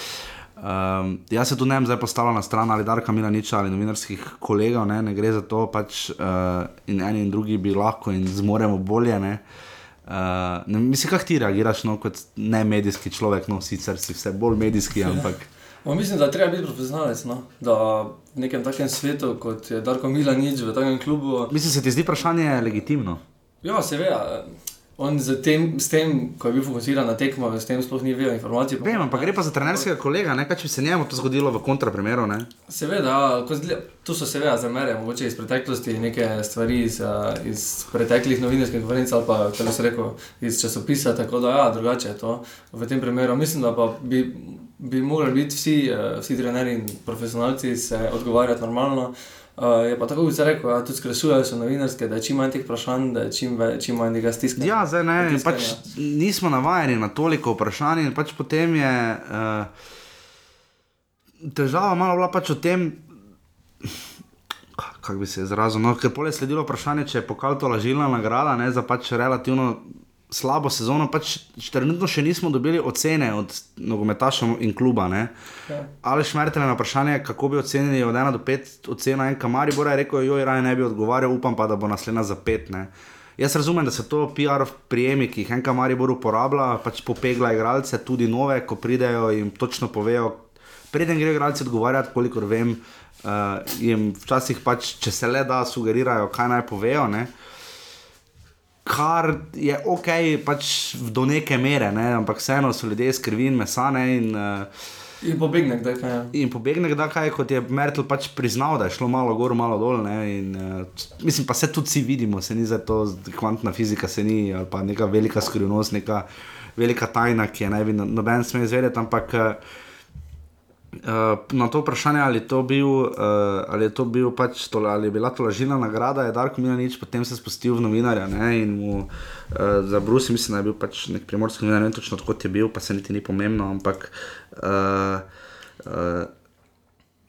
Um, jaz se tu ne bi zdaj postavil na stran ali Darka Milaniča ali novinarskih kolegov, ne, ne gre za to, pač uh, in eni in drugi bi lahko in zmoremo bolje. Ne. Uh, ne, mislim, kako ti reagiraš no, kot ne medijski človek, no sicer si vse bolj medijski, ampak. Ja, mislim, da treba biti profesionalec. No? Da v nekem takem svetu, kot je Darko Milanič v takem klubu. Mislim, se ti zdi vprašanje legitimno? Ja, seveda. On z tem, s tem, ko je bil fokusiran na tekmo, s tem sploh ni vedel informacij. Vem, ampak gre pa za trenerskega kolega, ne kaj če se njemu to zgodilo v kontraprimeru. Ne? Seveda, tu so seveda zamere, mogoče iz preteklosti, neke stvari iz, iz preteklih novinarskih konferenc ali pa tako se reko iz časopisa, tako da ja, drugače je to v tem primeru. Mislim, da pa bi, bi morali biti vsi, vsi trenerji in profesionalci se odgovarjati normalno. Uh, je pa tako, kot se reče, ja, tudi skrajšujejo se novinarske, da je čim manj teh vprašanj, da je čim, ve, čim manj tega stiska. Ja, zdaj ne, pač nismo navajeni na toliko vprašanj in pač potem je uh, težava malo bila pač v tem. Kako bi se izrazil? No, ker pole je sledilo vprašanje, če je pokal to lažilna nagrada, ne za pač relativno slabo sezono, pač trenutno še nismo dobili ocene od nogometašov in kluba. Ja. Ali šmertele na vprašanje, kako bi ocenili od 1 do 5 ocena en kamari, bo rekel, joj, raje ne bi odgovarjal, upam pa, da bo naslednja za 5. Ne. Jaz razumem, da se to PR prijemi, ki jih enka Maribor uporablja, pač popegla igralce, tudi nove, ko pridejo in točno povejo, preden grejo igralci odgovarjati, kolikor vem, uh, jim včasih pač, če se le da, sugerirajo, kaj naj povejo. Ne. Uh, kar je ok, pač do neke mere, ne? ampak vseeno so ljudje skrbi in mesane. In, uh, In pobegne, da je. In pobegne, da je, kot je Merkel pač priznal, da je šlo malo gor, malo dol. In, uh, mislim, pa se tudi vsi vidimo, se ni za to kvantna fizika, se ni ali pa neka velika skrivnost, neka velika tajna, ki je naj bi noben smel izvedeti. Ampak uh, Uh, na to vprašanje, ali, to bil, uh, ali je to bil pač to, ali je bila to lažina nagrada, je Darko Milanič potem se spustil v novinarja ne, in mu uh, za Brusi, mislim, da je bil pač nek primorski novinar, ne vem točno odkot je bil, pa se niti ni pomembno, ampak uh, uh,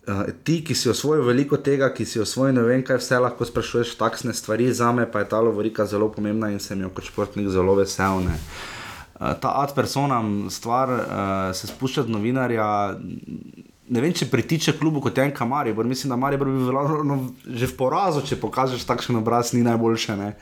uh, ti, ki si osvojil veliko tega, ki si osvojil ne vem kaj vse, lahko sprašuješ taksne stvari, za me pa je ta lovorika zelo pomembna in sem jo kot športnik zelo vesel. Ne. Eh, ta ad personam stvar, uh, se spušča od novinarja. Ne vem, če pritiče klubu kot en kamari, mislim, da Maribor bi bilo no, že v porazu, če pokažeš takšen obraz, ni najboljše. Ne?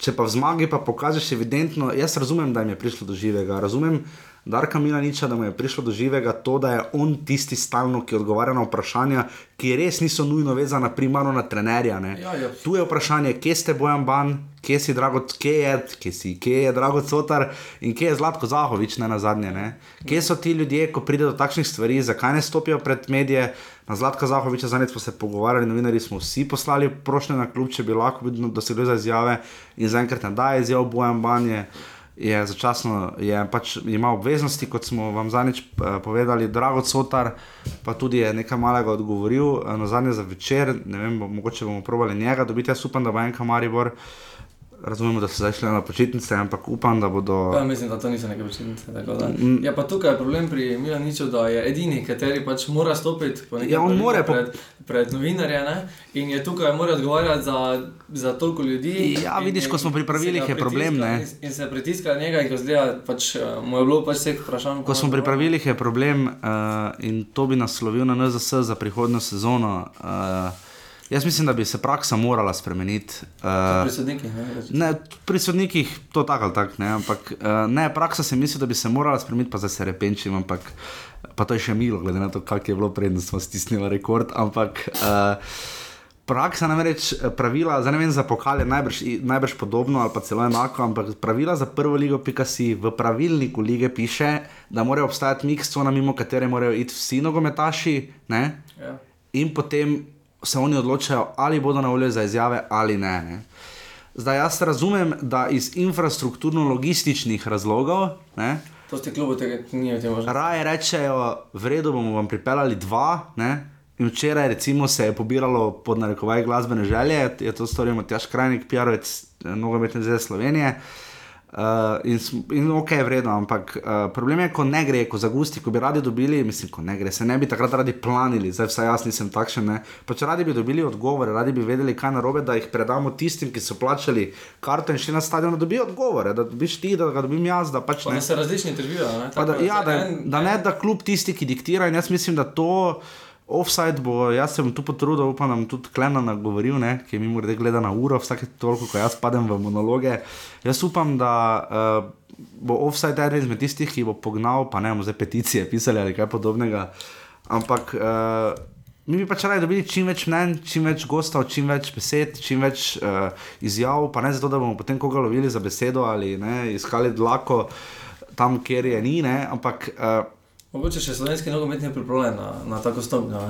Če pa v zmagi pa pokažeš evidentno, jaz razumem, da jim je prišlo do živega, razumem, Darka Milaniča, da mu je prišlo do živega to, da je on tisti stalno, ki odgovarja na vprašanja, ki res niso nujno vezana primarno na trenerja. Ja, ja. Tu je vprašanje, kje ste Bojan Ban, kje si Drago, kje je, kje si, kje je Drago Cotar in kje je Zlatko Zahovič, ne na zadnje. Ne? Kje so ti ljudje, ko pride do takšnih stvari, zakaj ne stopijo pred medije? Na Zlatka Zahoviča zadnjič smo se pogovarjali, novinari smo vsi poslali prošnje na klub, če bi lahko dosegli za izjave in zaenkrat ne daje izjav Bojan Banje je začasno, je pač ima obveznosti, kot smo vam zadnjič uh, povedali, Drago Cotar, pa tudi je nekaj malega odgovoril uh, na zadnje za večer, ne vem, mogoče bomo provali njega dobiti, jaz upam, da bo enka Maribor. Razumemo, da so zdaj šli na počitnice, ampak upam, da bodo. Ja, mislim, da to niso neke počitnice. Mm. Ja, pa tukaj je problem pri Milaniču, da je edini, kateri pač mora stopiti ja, more, pred, pred novinarje ne? in je tukaj mora odgovarjati za, za toliko ljudi. Ja, vidiš, ko smo pripravili, je problem. In, in se pritiska njega, in ko zdaj pač, eh, mu je bilo pač vseh vprašanj. Ko smo pripravili, je problem uh, in to bi naslovil na NZS za prihodno sezono. Uh, Jaz mislim, da bi se praksa morala spremeniti. Uh, pri sodnikih, ne? Pri sodnikih to tako ali tako, ampak uh, ne, praksa se misli, da bi se morala spremeniti, pa zdaj se repenčim, ampak pa to je še milo, glede na to, kak je bilo da smo stisnili rekord. Ampak uh, praksa, namreč pravila, zdaj ne vem za pokale, najbrž, najbrž podobno ali pa celo enako, ampak pravila za prvo ligo PKC v pravilniku lige piše, da morajo obstajati mikscona, mimo katere morajo iti vsi nogometaši. Ja. In potem se oni odločajo, ali bodo na voljo za izjave ali ne. ne. Zdaj jaz razumem, da iz infrastrukturno-logističnih razlogov. Ne, to ste klubu tega, ki ni več možno. Raje rečejo, v redu bomo vam pripeljali dva. Ne, In včeraj recimo, se je pobiralo pod narekovaj glasbene želje, je to storil Matjaš Krajnik, PR-ovec nogometne zveze Slovenije. Uh, Uh, in, in ok, vredno, ampak uh, problem je, ko ne gre, ko za gusti, ko bi radi dobili, mislim, ko ne gre, se ne bi takrat radi planili, zdaj vsaj jaz nisem takšen. Pa če radi bi dobili odgovore, radi bi vedeli, kaj narobe, da jih predamo tistim, ki so plačali karto in šli na stadion, da dobijo odgovore, da dobiš ti, da ga dobim jaz. Da, pač, pa, da se različni tržijo. Da, ja, da, da ne, da kljub tisti, ki diktira in jaz mislim, da to. Offside bo, jaz se bom tu potrudil, upam, da bom tudi Klena nagovoril, ne, ki mi mora gledati na uro, vsake toliko, ko jaz padem v monologe. Jaz upam, da uh, bo offside eden izmed tistih, ki bo pognal, pa ne bomo zdaj peticije pisali ali kaj podobnega. Ampak uh, mi bi pač radi dobili čim več mnen, čim več gostov, čim več besed, čim več uh, izjav, pa ne zato, da bomo potem koga lovili za besedo ali ne, iskali dlako tam, kjer je ni, ne, ampak. Uh, Mogoče še slovenski nogomet je pripravljen na, na tako stopnjo.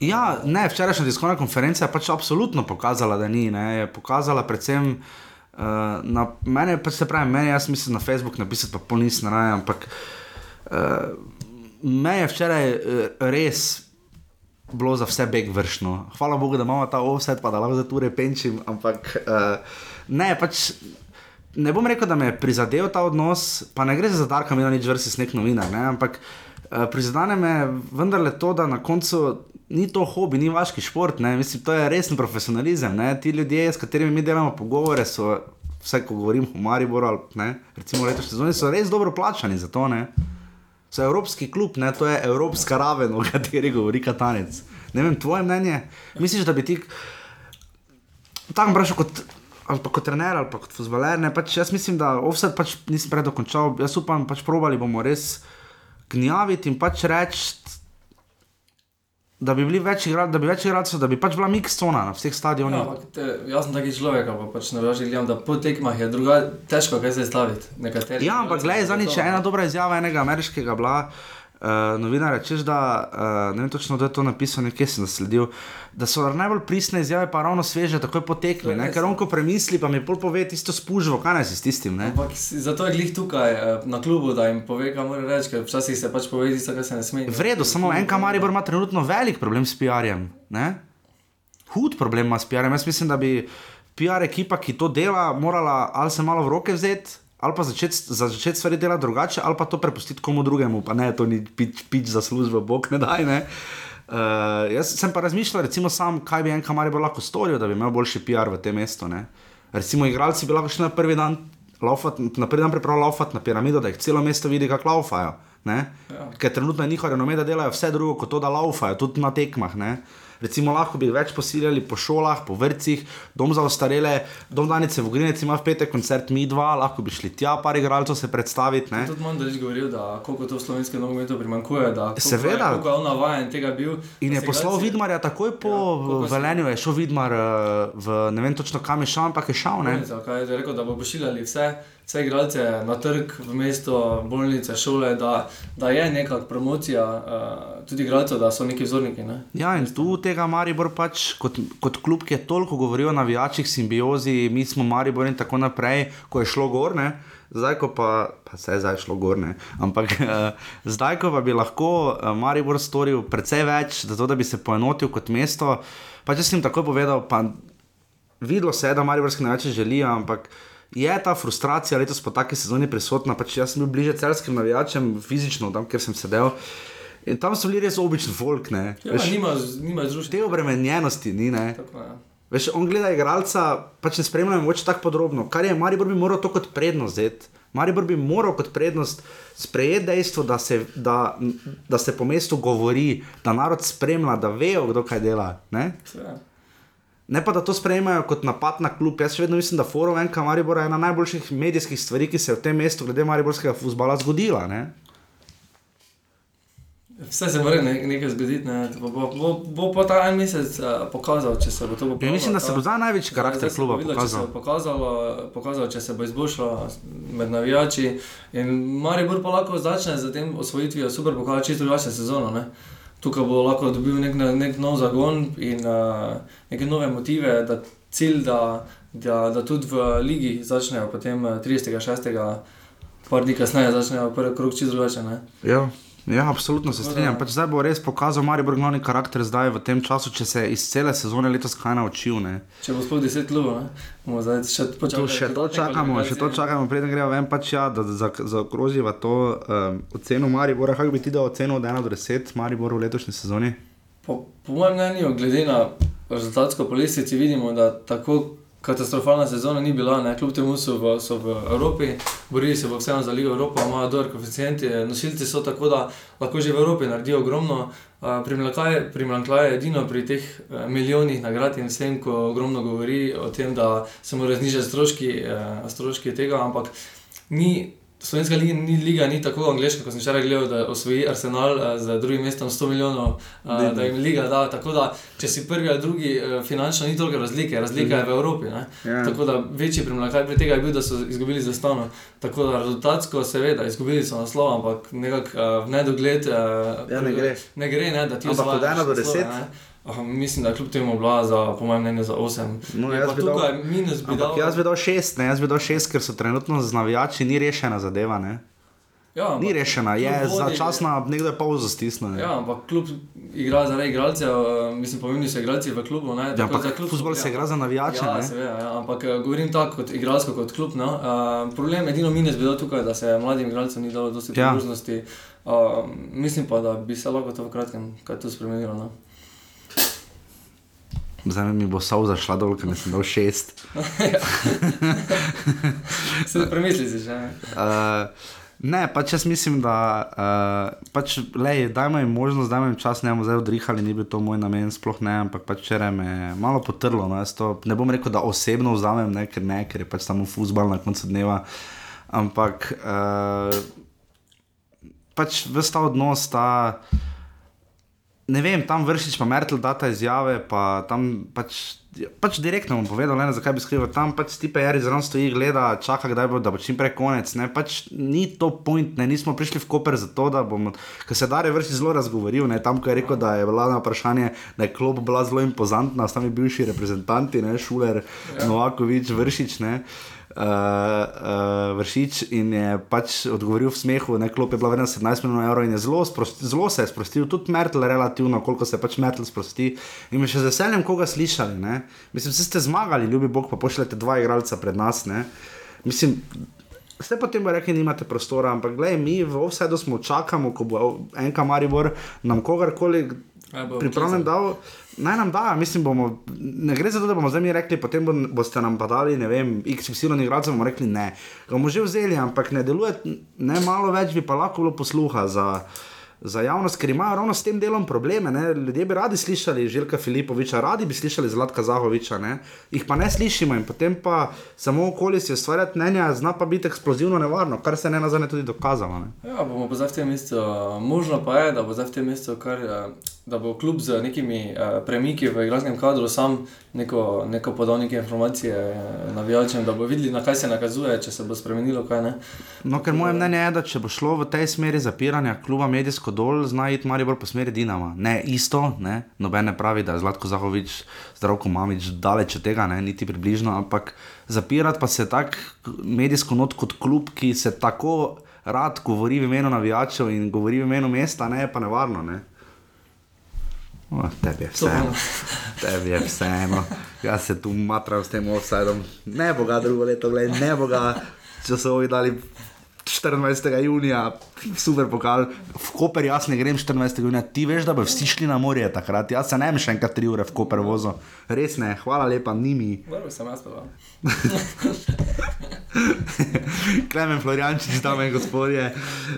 Ja, ne, včerajšnja tiskovna konferenca je pač absolutno pokazala, da ni. Ne, je pokazala predvsem uh, na mene, pač se pravi, meni, jaz mislim na Facebook napisati, pa pol nisem raje, ampak uh, me je včeraj uh, res. Bilo za vse beg vršno. Hvala Bogu, da imamo ta offset, pa da lahko tu repenčim. Ampak uh, ne, pač ne bom rekel, da me je prizadel ta odnos, pa ne gre za Darka, mi na nič vrsti snek novinar. Ne, ampak uh, Eh, prizadene me vendarle to, da na koncu ni to hobi, ni vaški šport, ne? mislim, to je resen profesionalizem. Ne? Ti ljudje, s katerimi mi delamo pogovore, so, vse ko govorim o Mariboru, ali recimo letošnji sezoni, so res dobro plačani za to. Ne? So evropski klub, ne? to je evropska raven, o kateri govori Katanec. Ne vem, tvoje mnenje. Misliš, da bi ti tako vprašal kot. Ali pa kot trener, ali pa kot fuzbaler. Pač jaz mislim, da vse pač nisem predokončal. Jaz upam, pač probali bomo res uh, gnjaviti in pač reči, da bi bili več igralcev, da bi več igralcev, da bi pač bila miksona na vseh stadionih. Ja, te, jaz sem taki človek, pa pač ne vem, da po tekmah je druga, težko kaj se staviti. Ja, ampak gledaj, zadnjič je ena dobra izjava enega ameriškega bila. Uh, novinar, češ da, uh, ne vem točno, da je to napisal, nekje sem zasledil, da so najbolj pristne izjave, pa ravno sveže, takoj potekli. Ker on, ko premisli, pa mi pol pove, tisto spužvo, kaj naj si s tistim. Ampak, zato je glih tukaj uh, na klubu, da jim pove, kaj mora reči, ker včasih se pač pove, tisto, kar se ne sme. V redu, samo en kamar ima trenutno velik problem s PR-jem. Hud problem ima s PR-jem. Jaz mislim, da bi PR ekipa, ki to dela, morala ali se malo v roke vzeti ali pa začeti začet stvari delati drugače, ali pa to prepustiti komu drugemu, pa ne, to ni pič, pič za službo, bog ne daj. Ne. Uh, jaz sem pa razmišljal, recimo, sam, kaj bi en kamar lahko storil, da bi imel boljši PR v tem mestu. Ne. Recimo, igralci bi lahko šli na prvi dan, laufat, na prvi dan pripravljali laufat na piramido, da jih celo mesto vidi, kako laufajo. Ja. Ker trenutno je njihova renome, da delajo vse drugo kot to, da laufajo, tudi na tekmah. Ne. Recimo, lahko bi več posiljali po šolah, po vrtcih, dom za ostarele, dom Danice v Grinec ima v petek koncert Mi dva, lahko bi šli tja par igralcev se predstaviti. Ne? Tudi manj reči govoril, da koliko to v slovenskem nogometu primankuje, da Seveda. Je, je on navajen tega bil. In da je poslal igralci- Vidmarja takoj po Ja, Velenju, je šel Vidmar eh, v ne vem točno kam je šel, ampak je šel. Ne? Kaj je rekel, da bo pošiljali vse, vse igralce na trg, v mesto, bolnice, šole, da, da je neka promocija uh, tudi igralcev, da so neki vzorniki. Ne? Ja, in tu tega Maribor pač kot, kot klub, ki je toliko govoril o navijačih, simbiozi, mi smo Maribor in tako naprej, ko je šlo gor. Ne? Zdaj, ko pa, pa se je zdaj šlo gor, ne? ampak uh, zdaj, ko pa bi lahko uh, Maribor storil precej več, zato da bi se poenotil kot mesto, pa če sem takoj povedal, pa videlo se je, da Mariborski navijači želijo, ampak je ta frustracija letos po taki sezoni prisotna. Pač jaz sem bil bliže celskim navijačem, fizično, tam, kjer sem sedel. In tam so bili res obični folk, ne. Ja, Veš, nima, nima te obremenjenosti ni, ne. Tako, ja. Veš, on gleda igralca, pač ne spremlja moče tako podrobno. Kar je Maribor bi moral to kot prednost vzeti. Maribor bi moral kot prednost sprejeti dejstvo, da se, da, da se po mestu govori, da narod spremlja, da vejo, kdo kaj dela. Ne? Ja. Ne pa da to sprejmejo kot napad na klub. Jaz še vedno mislim, da Forum NK Maribora je ena najboljših medijskih stvari, ki se je v tem mestu glede mariborskega futbola zgodila. Ne? Vse se mora ne, nekaj zgoditi, ne? bo, bo, bo, bo pa ta en mesec uh, pokazal, če se bo to Ja, popravilo. mislim, da se bo zdaj največji karakter kluba videlo, če se pokazal. bo pokazalo, pokazalo, če se bo izboljšalo med navijači. In Maribor pa lahko začne z tem osvojitvijo super pokala čisto drugačno sezono. Ne? Tukaj bo lahko dobil nek, nek nov zagon in uh, neke nove motive, da cilj, da, da, da tudi v ligi začnejo potem eh, 36. par dni kasneje začnejo prvi krok čisto drugače. ne. Ja. Ja, absolutno se strinjam. Pač zdaj bo res pokazal Maribor glavni karakter zdaj v tem času, če se iz cele sezone letos kaj naučil. Ne. Če bo sploh 10 klubov, ne? bomo zdaj še počakali. še to čakamo, še to čakamo, preden gremo ven, pač ja, da za- zaokroživa to um, oceno Maribora. Kako bi ti dal oceno od 1 do 10 Mariboru v letošnji sezoni? Po, po mojem mnenju, glede na rezultatsko po lestvici, vidimo, da tako katastrofalna sezona ni bila. Ne? Kljub temu so v, so v Evropi, borili se bo vseeno za Ligo Evropa, imajo dober koeficient, nosilci so tako, da lahko že v Evropi naredijo ogromno. Primankljaje je edino pri teh eh, milijonih nagrad in vsem, ko ogromno govori o tem, da se morajo znižati stroški, stroški tega, ampak ni. Slovenska liga ni, liga ni tako angliška, kot sem včeraj gledal, da osvoji Arsenal eh, z drugim mestom 100 milijonov, eh, da jim liga da. Tako da, če si prvi ali drugi, eh, finančno ni toliko razlike, razlika je v Evropi. Ne? Ja. Tako da večji primanjkaj pri tega je bil, da so izgubili za stano. Tako da rezultatsko, seveda, izgubili so naslov, ampak nekako eh, v nedogled. Eh, ja, ne gre. Ne gre, ne, da ti je. Ampak od 1 do 10. Um, mislim, da je kljub temu bila za, po mojem mnenju, za 8. No, jaz, bi dal, minus bi dal... jaz bi dal 6, ne, jaz bi dal 6, ker so trenutno z navijači ni rešena zadeva. Ne? Ja, ni rešena, je začasna, nekdo je pauzo stisnil. Ja, ampak klub igra za ne igralce, eh, mislim, pomembni so igralci v klubu. Ne, ja, ampak klub futbol se ja. igra za navijače. Ja, seveda, ja, ampak eh, govorim tako kot igralsko, kot klub. No. Uh, problem, edino minus bi dal tukaj, da se mladim igralcem ni dalo dosti ja. priložnosti. Uh, mislim pa, da bi se lahko to v kratkem kaj to spremenilo. No. Zdaj mi bo sol zašla dol, ker sem dal 6. Se premisli si že. ne. Uh, ne, pač jaz mislim, da uh, pač, lej, dajmo jim možnost, dajmo jim čas, ne bomo zdaj odrihali, ni bil to moj namen, sploh ne, ampak pač včeraj me je malo potrlo. No, to ne bom rekel, da osebno vzamem, ne, ker ne, ker je pač samo futbal na koncu dneva. Ampak uh, pač vse ta odnos, ta. Ne vem, tam vršič pa Mertel data izjave, pa tam pač, pač direktno bom povedal, ne, zakaj bi skrival. Tam pač Stipe Jari zraven stoji, gleda, čaka, kdaj bo, da bo čim prej konec. Ne, pač ni to point, ne, nismo prišli v Koper zato, da bomo, ker se Dare vrši zelo razgovoril, ne, tam, ko je rekel, da je bila na vprašanje, da je klub bila zelo impozantna, s tami bivši reprezentanti, ne, Šuler, ja. Novakovič, Vršič, ne. Uh, uh, vršič in je pač odgovoril v smehu, ne klop je bila vredna 17 milijonov evrov in je zelo, sprosti, zelo se je sprostil, tudi Mertel relativno, koliko se pač Mertel sprosti. In me še z veseljem koga slišali, ne. Mislim, se ste zmagali, ljubi Bog, pa pošljete dva igralca pred nas, ne. Mislim, Ste potem rekli, nimate prostora, ampak gledaj, mi v offsajdu smo čakamo, ko bo enka Maribor nam kogarkoli pripravljen dal, naj nam da, mislim, bomo, ne gre za to, da bomo zdaj mi rekli, potem bo, boste nam pa dali, ne vem, XY igralcev, bomo rekli ne. Ga bomo že vzeli, ampak ne deluje, ne malo več bi pa lahko bilo posluha za, za javnost, ker imajo ravno s tem delom probleme. Ne? Ljudje bi radi slišali Željka Filipoviča, radi bi slišali Zlatka Zahoviča, ne? jih pa ne slišimo in potem pa samo okoli si ustvarjati mnenja, zna pa biti eksplozivno nevarno, kar se ne nazadnje tudi dokazalo. Ne? Ja, bomo pa zdaj v tem mestu, možno pa je, da bo zdaj v tem mestu kar. Da bo kljub z nekimi uh, premiki v igralskem kadru sam neko, neko podal neke informacije navijačem, da bo videli, na kaj se nakazuje, če se bo spremenilo kaj ne. No, ker moje mnenje je, da če bo šlo v tej smeri zapiranja kluba medijsko dol, zna iti malo bolj po smeri Dinama. Ne isto, ne? noben ne pravi, da je Zlatko Zahovič, zdravko Mamič, daleč od tega, ne? niti približno, ampak zapirati pa se tako medijsko not kot klub, ki se tako rad govori v imenu navijačev in govori v imenu mesta, ne pa nevarno. Ne? O, tebi je vseeno, tebi je vseeno. Jaz se tu matram s tem offsajdom, ne bo ga drugo leto, gledaj, ne bo ga, če so ovi dali 24. junija, super pokal, v Koper jaz ne grem 14. junija, ti veš, da bo vsi šli na morje takrat, jaz se ne bi še enkrat tri ure v Koper vozil, res ne, hvala lepa, nimi. Dobro, sem jaz pa. Klemen Floriančič, dame in gospodje,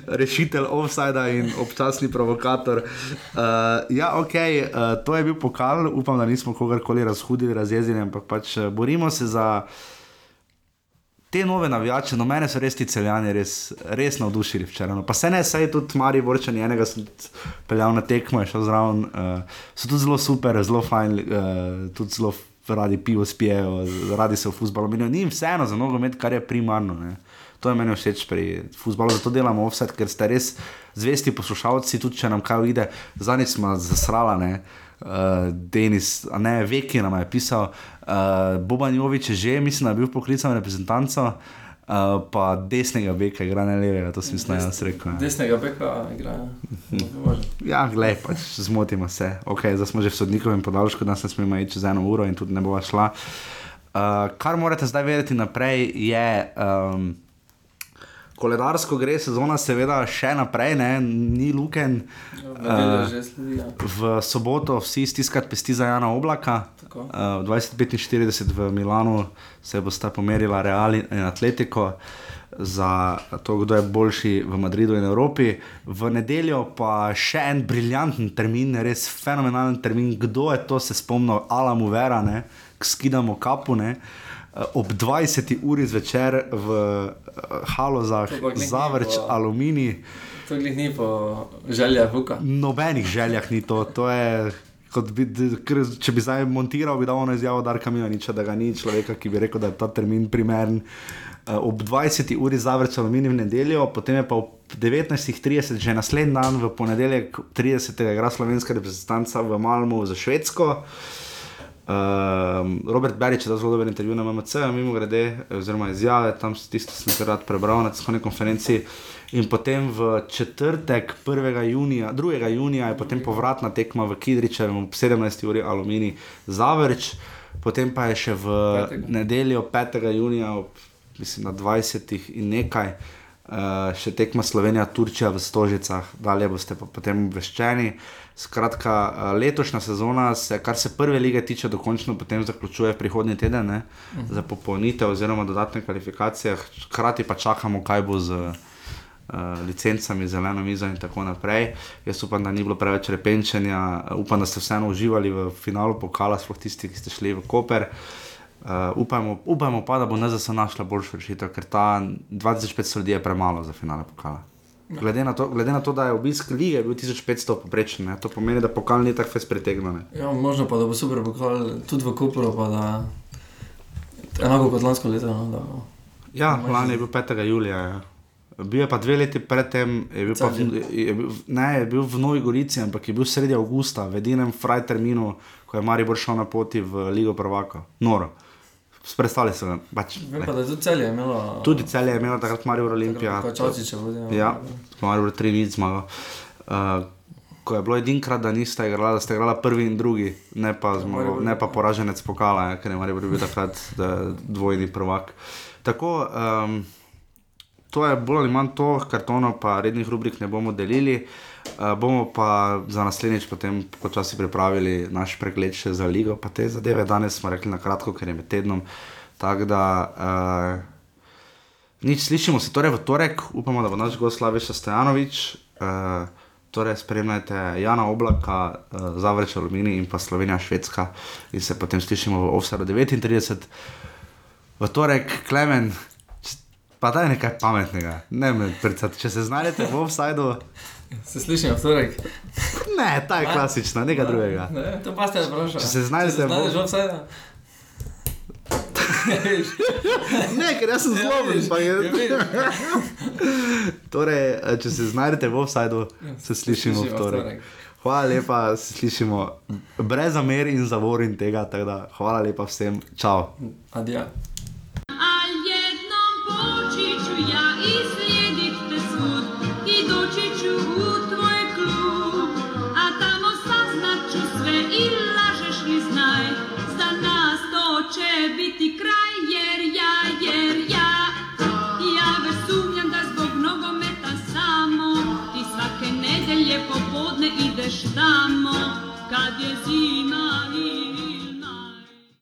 rešitelj offsajda in občasni provokator. Uh, ja, ok, uh, to je bil pokal, upam, da nismo kogarkoli razhudili, razjezili, ampak pač borimo se za te nove navijače, no mene so res ti celjani res, res navdušili včeraj. No. Pa se ne, saj tudi Mari Borčani, enega sem peljal na tekmo, šel zraven, uh, so tudi zelo super, zelo fajn, uh, tudi zelo radi pivo spijejo, radi se v futbalu menijo. Ni jim vseeno za nogomet, kar je primarno. Ne. To je meni všeč pri futbalu, zato delamo offset, ker ste res zvesti poslušalci, tudi če nam kaj uide, zadnjič smo zasrali uh, Denis, a ne Veki nam je pisal, uh, Boban Jovič je že, mislim, da je bil poklican reprezentanco. Uh, pa desnega beka, igra ne levega, to sem jaz rekel. Ja. Desnega beka, igra. ja, glej, pač zmotimo se. Okay, zdaj smo že v sodnikovem podaljšku, da se smemo iti čez eno uro in tudi ne bova šla. Uh, kar morate zdaj vedeti naprej je. Um, koledarsko gre sezona, seveda, še naprej, ne? ni luken. Uh, ja. V soboto vsi stiskati pesti za Jana Oblaka. Uh, 2045 v Milanu se bo sta pomerila Real in Atletico. Za to, kdo je boljši v Madridu in Evropi, v nedeljo pa še en briljanten termin, res fenomenalen termin, kdo je to se spomnil, Alamu Vera, skidamo kapu. Ne? Ob 20. uri zvečer v halozah, zavrč, po... aluminij. To ni po željah, vuka. Nobenih željah ni to. to je, bi, če bi zdaj montiral, bi dal ono izjavo, da kamina nič, da ga ni človeka, ki bi rekel, da je ta termin primeren. Eh, ob 20. uri zavrč aluminij v nedeljo, potem je pa ob 19.30, že naslednji dan, v ponedeljek 30. igra slovenska reprezentanca v Malmu za Švedsko. Um, Robert Berič je zelo dober intervju na MMC, mimo grede, oziroma izjave, tam ki sem jih rad prebral na tiskovni konferenci. In potem v četrtek, 1. junija, 2. junija, je potem povratna tekma v Kidričevu, ob 17. uri Alumini Zavrč, potem pa je še v Petega. nedeljo 5. junija, ob, mislim, na 20. in nekaj, uh, še tekma Slovenija, Turčija v Stožicah, dalje boste pa potem obveščeni. Skratka, eh, letošnja sezona, se, kar se prve lige tiče, dokončno potem zaključuje prihodnji teden ne, uh -huh. za popolnitev oziroma dodatne kvalifikacije, hkrati pa čakamo, kaj bo z uh, licencami, zeleno mizo in tako naprej. Jaz upam, da ni bilo preveč repenčenja, upam, da ste vseeno uživali v finalu pokala, sploh tisti, ki ste šli v Koper. Uh, upajmo, upajmo pa, da bo NZS našla boljšo rešitev, ker ta 2500 ljudi je premalo za finale pokala. Glede na, to, glede na to, da je obisk lige bil 1500 poprečen, to pomeni, da pokal ni tako fez pretegnjen. Ja, možno pa, da bo super pokal tudi v Kupru, pa da enako kot lansko leto. No, da, ja, lani je bil 5. julija. Ja. Bil je pa dve leti predtem, je bil, pa, je, bil, ne, je bil v Novi Gorici, ampak je bil sredi avgusta, v edinem fraj terminu, ko je Maribor šel na poti v Ligo Prvaka. Noro. Predstavljaj se. Pač, Vem pa, da je tudi celje imelo. Tudi celje je imelo takrat Marijo Olimpija. Čočiče vodijo. Ja, Marijo tri nič zmagal. Uh, ko je bilo edinkrat, da niste igrali, da ste igrali prvi in drugi, ne pa, ja, zmagal, ne pa poraženec pokala, ja, ker je Marijo bil takrat dvojni prvak. Tako, um, to je bolj ali manj to, kartono pa rednih rubrik ne bomo delili. Uh, bomo pa za naslednjič potem počasi pripravili naš pregled še za ligo, pa te zadeve. Danes smo rekli na kratko, ker je med tednom. Tako da, uh, nič slišimo se torej v torek, upamo, da bo naš gost Slaviša Stojanovič. Uh, torej spremljajte Jana Oblaka, uh, Zavrč Alumini in pa Slovenija Švedska in se potem slišimo v Ovsaru 39. V torek, Klemen, pa daj nekaj pametnega, ne me predstavljati, če se znajdete v Ovsajdu, Se slišimo v torek. ne, ta je klasična, nekaj drugega. Ne, to pa ste vprašali. Če se znajdete Če se v- offside. Ne, ker jaz sem zloben, pa je. Torej, eh, če se znajdete v Ovsajdu, se slišimo v torek. Hvala lepa, se slišimo brez zamer in zavor in tega, da hvala lepa vsem, čau. Adijo.